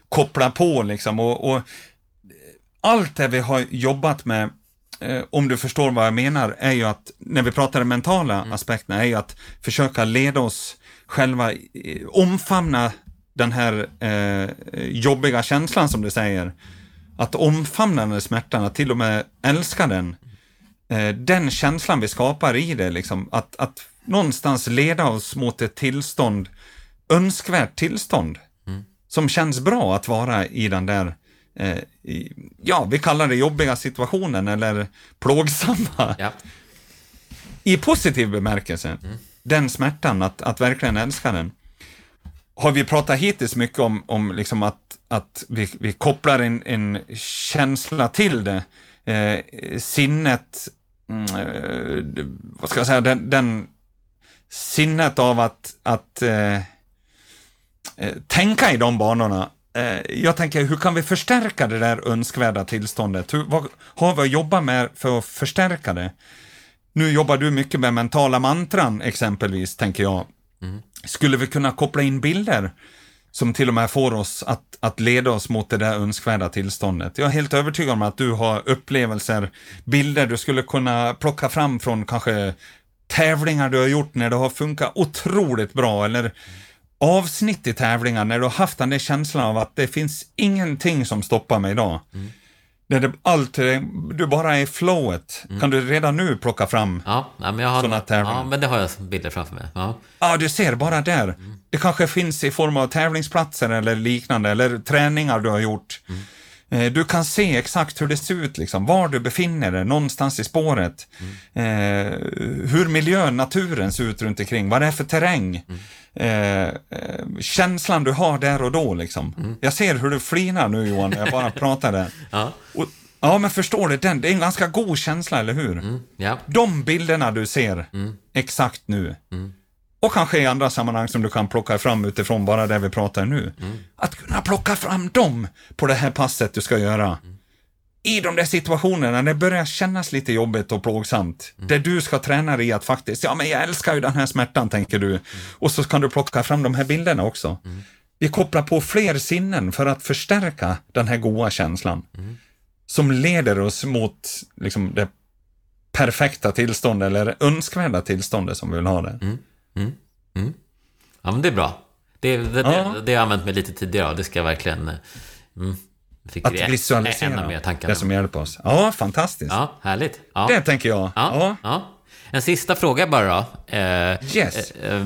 koppla på liksom? Och, och allt det vi har jobbat med, eh, om du förstår vad jag menar, är ju att, när vi pratar de mentala aspekterna, är ju att försöka leda oss själva, eh, omfamna den här eh, jobbiga känslan som du säger. Att omfamna den smärtan, att till och med älska den. Eh, den känslan vi skapar i det, liksom, att, att någonstans leda oss mot ett tillstånd, önskvärt tillstånd, som känns bra att vara i den där, eh, i, ja, vi kallar det jobbiga situationen eller plågsamma, Ja. i positiv bemärkelse. Den smärtan, att, att verkligen älska den. Har vi pratat hittills mycket om, om liksom att, att vi, vi kopplar en, en känsla till det. Eh, sinnet, mm, eh, vad ska jag säga, den, den sinnet av att, att eh, eh, tänka i de banorna. Eh, jag tänker, hur kan vi förstärka det där önskvärda tillståndet? Hur, vad har vi att jobba med för att förstärka det? Nu jobbar du mycket med mentala mantran exempelvis, tänker jag. Skulle vi kunna koppla in bilder som till och med får oss att, att leda oss mot det där önskvärda tillståndet? Jag är helt övertygad om att du har upplevelser, bilder du skulle kunna plocka fram från kanske tävlingar du har gjort när det har funkat otroligt bra eller avsnitt i tävlingar när du har haft den där känslan av att det finns ingenting som stoppar mig idag. Mm. När det, allt, du bara är i flowet. Kan du redan nu plocka fram Ja, ja, men jag har, Såna tävlingar. ja, men det har jag bilder framför mig. Ja. Ja, du ser bara där. Det kanske finns i form av tävlingsplatser eller liknande, eller träningar du har gjort. Eh, Du kan se exakt hur det ser ut, liksom, var du befinner dig, någonstans i spåret. Eh, hur miljön, naturen ser ut runt omkring, vad det är för terräng. Eh, eh, känslan du har där och då, liksom. Jag ser hur du flinar nu Johan, när jag bara pratar där. Ja. Och, ja, men förstår du, den, det är en ganska god känsla, eller hur? Mm, ja. De bilderna du ser exakt nu. Och kanske i andra sammanhang som du kan plocka fram utifrån bara det vi pratar nu. Att kunna plocka fram dem på det här passet du ska göra. I de där situationerna när det börjar kännas lite jobbigt och plågsamt. Där du ska träna dig i att faktiskt, ja men jag älskar ju den här smärtan tänker du. Och så kan du plocka fram de här bilderna också. Vi kopplar på fler sinnen för att förstärka den här goda känslan. Som leder oss mot liksom, det perfekta tillståndet eller önskvärda tillståndet som vi vill ha det. Ja, men det är bra. Det, det, Ja. det, det har jag använt mig lite tidigare det ska jag verkligen... eh, Mm, fick Att visualisera det som hjälper oss. Ja, fantastiskt. Ja, härligt. Ja. Det tänker jag. Ja, Ja. En sista fråga bara då. Eh, Yes. eh,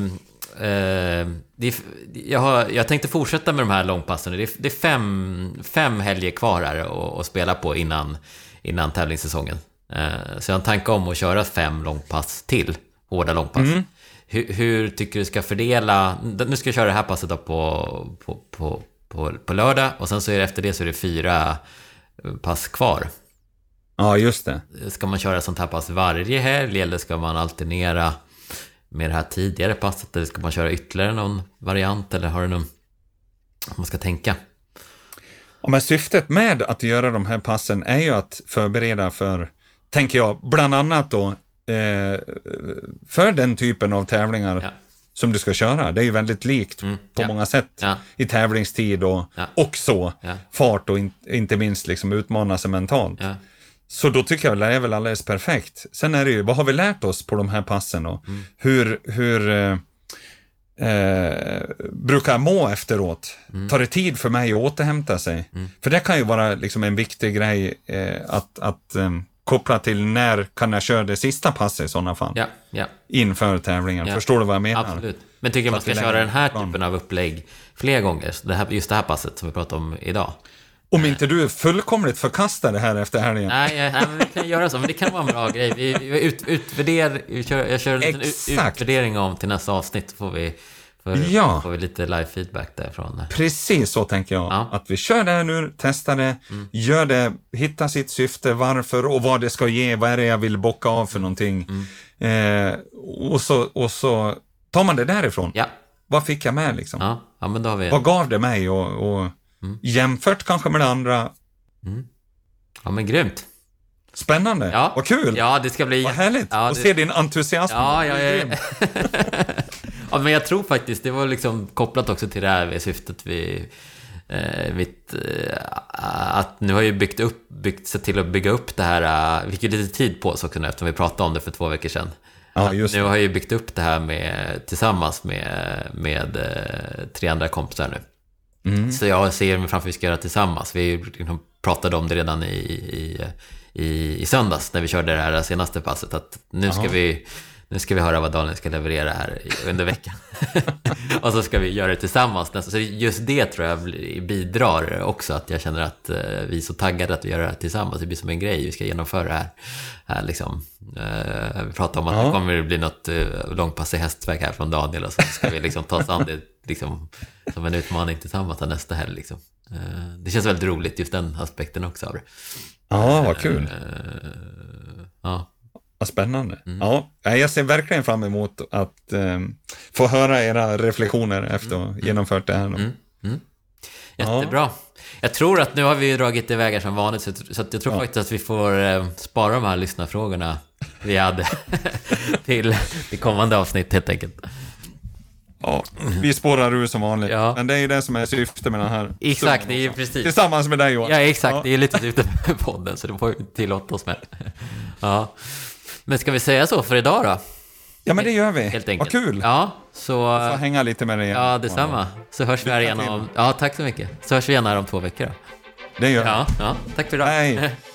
eh, är, jag, har, jag tänkte fortsätta med de här långpassen. Det är, det är fem, fem helger kvar här att, att spela på innan, innan tävlingssäsongen. Eh, så jag har en tanke om att köra fem långpass till. Hårda långpass. Mm. Hur, hur tycker du ska fördela? Nu ska jag köra det här passet då på, på, på, på, på lördag och sen så är det efter det så är det fyra eh, pass kvar. ja, just det. Ska man köra sånt här pass varje helg eller ska man alternera med det här tidigare passet? Eller ska man köra ytterligare någon variant? Eller har du någon... Om man ska tänka. Ja, men syftet med att göra de här passen är ju att förbereda för, tänker jag, bland annat då, eh, för den typen av tävlingar Ja. som du ska köra. Det är ju väldigt likt Mm, på ja. många sätt Ja. i tävlingstid och, och så. Fart och in, inte minst liksom utmana sig mentalt. Så då tycker jag det är väl alldeles perfekt. Sen är det ju, vad har vi lärt oss på de här passen och Mm. hur, hur eh, eh, brukar jag må efteråt? Mm. Tar det tid för mig att återhämta sig? För det kan ju vara liksom en viktig grej eh, att, att eh, koppla till när kan jag köra det sista passet i sådana fall? Ja, ja, Inför tävlingen. Ja. Förstår du vad jag menar? absolut. Men tycker du man ska köra den här typen av upplägg fler gånger? Det här, just det här passet som vi pratar om idag. Om inte du fullkomligt förkastar det här efter helgen. Nej, nej, men vi kan göra så. Men det kan vara en bra grej. Vi, vi ut, utvärder, vi kör, jag kör en liten Exakt. utvärdering om till nästa avsnitt. Får vi, får, Ja. får vi lite live-feedback därifrån. Precis så tänker jag. Ja. Att vi kör det här nu, testar det, gör det, hittar sitt syfte, varför och vad det ska ge, vad är det jag vill bocka av för någonting. Eh, och, så, och så tar man det därifrån. Ja, Vad fick jag med liksom? ja, ja, men då har vi... Vad gav det mig och, och jämfört kanske med det andra. Ja, men grymt. Spännande, Ja. vad kul, Ja, det ska bli... vad härligt Ja, att det- se din entusiasm. Ja, ja, Det är ja, men jag tror faktiskt, det var liksom kopplat också till det här syftet vi... Eh, mitt, eh, att nu har jag ju byggt upp, byggt, sett till att bygga upp det här, eh, vi fick ju lite tid på oss också nu eftersom vi pratade om det för två veckor sedan. Ja, Nu har jag ju byggt upp det här med, tillsammans med, med eh, tre andra kompisar nu. Mm. Så jag ser mig framför att vi ska göra det tillsammans. Vi liksom pratade om det redan i, i, i, i söndags när vi körde det här senaste passet. Att nu ska, vi, nu ska vi höra vad Daniel ska leverera här under veckan. och så ska vi göra det tillsammans. Så just det tror jag bidrar också. Att jag känner att eh, vi är så taggade att vi gör det här tillsammans. Det blir som en grej. Vi ska genomföra det här. här liksom. Eh, vi pratade om att Ja. det kommer bli något eh, långpass i hästväg här från Daniel. Och så ska vi liksom ta oss an det liksom, som en utmaning tillsammans här nästa helg. Liksom. Det känns väldigt roligt, just den aspekten också av det. Ja, vad kul. Ja, Vad spännande. Mm. Ja, jag ser verkligen fram emot att eh, få höra era reflektioner efter att ha genomfört det här. då. Mm. jättebra. Jag tror att nu har vi dragit iväg som vanligt, så jag tror Ja. faktiskt att vi får eh, spara de här lyssnarfrågorna vi hade till, till kommande avsnitt helt enkelt. Ja, vi spårar ur som vanligt. Ja. Men det är ju det som är syftet med den här. Exakt, det är ju precis. Tillsammans med dig Johan. Ja, exakt. Det är lite syftet med podden, så det får vi tillåta oss med. Ja. Men ska vi säga så för idag då? Ja, men det gör vi. Helt enkelt. Vad kul. Ja, så... Få hänga lite med dig igen. Ja, detsamma. Så hörs vi här igen om... Ja, tack så mycket. Så hörs vi igen här om två veckor då. Det gör vi. Ja, ja. Tack för idag. Hej.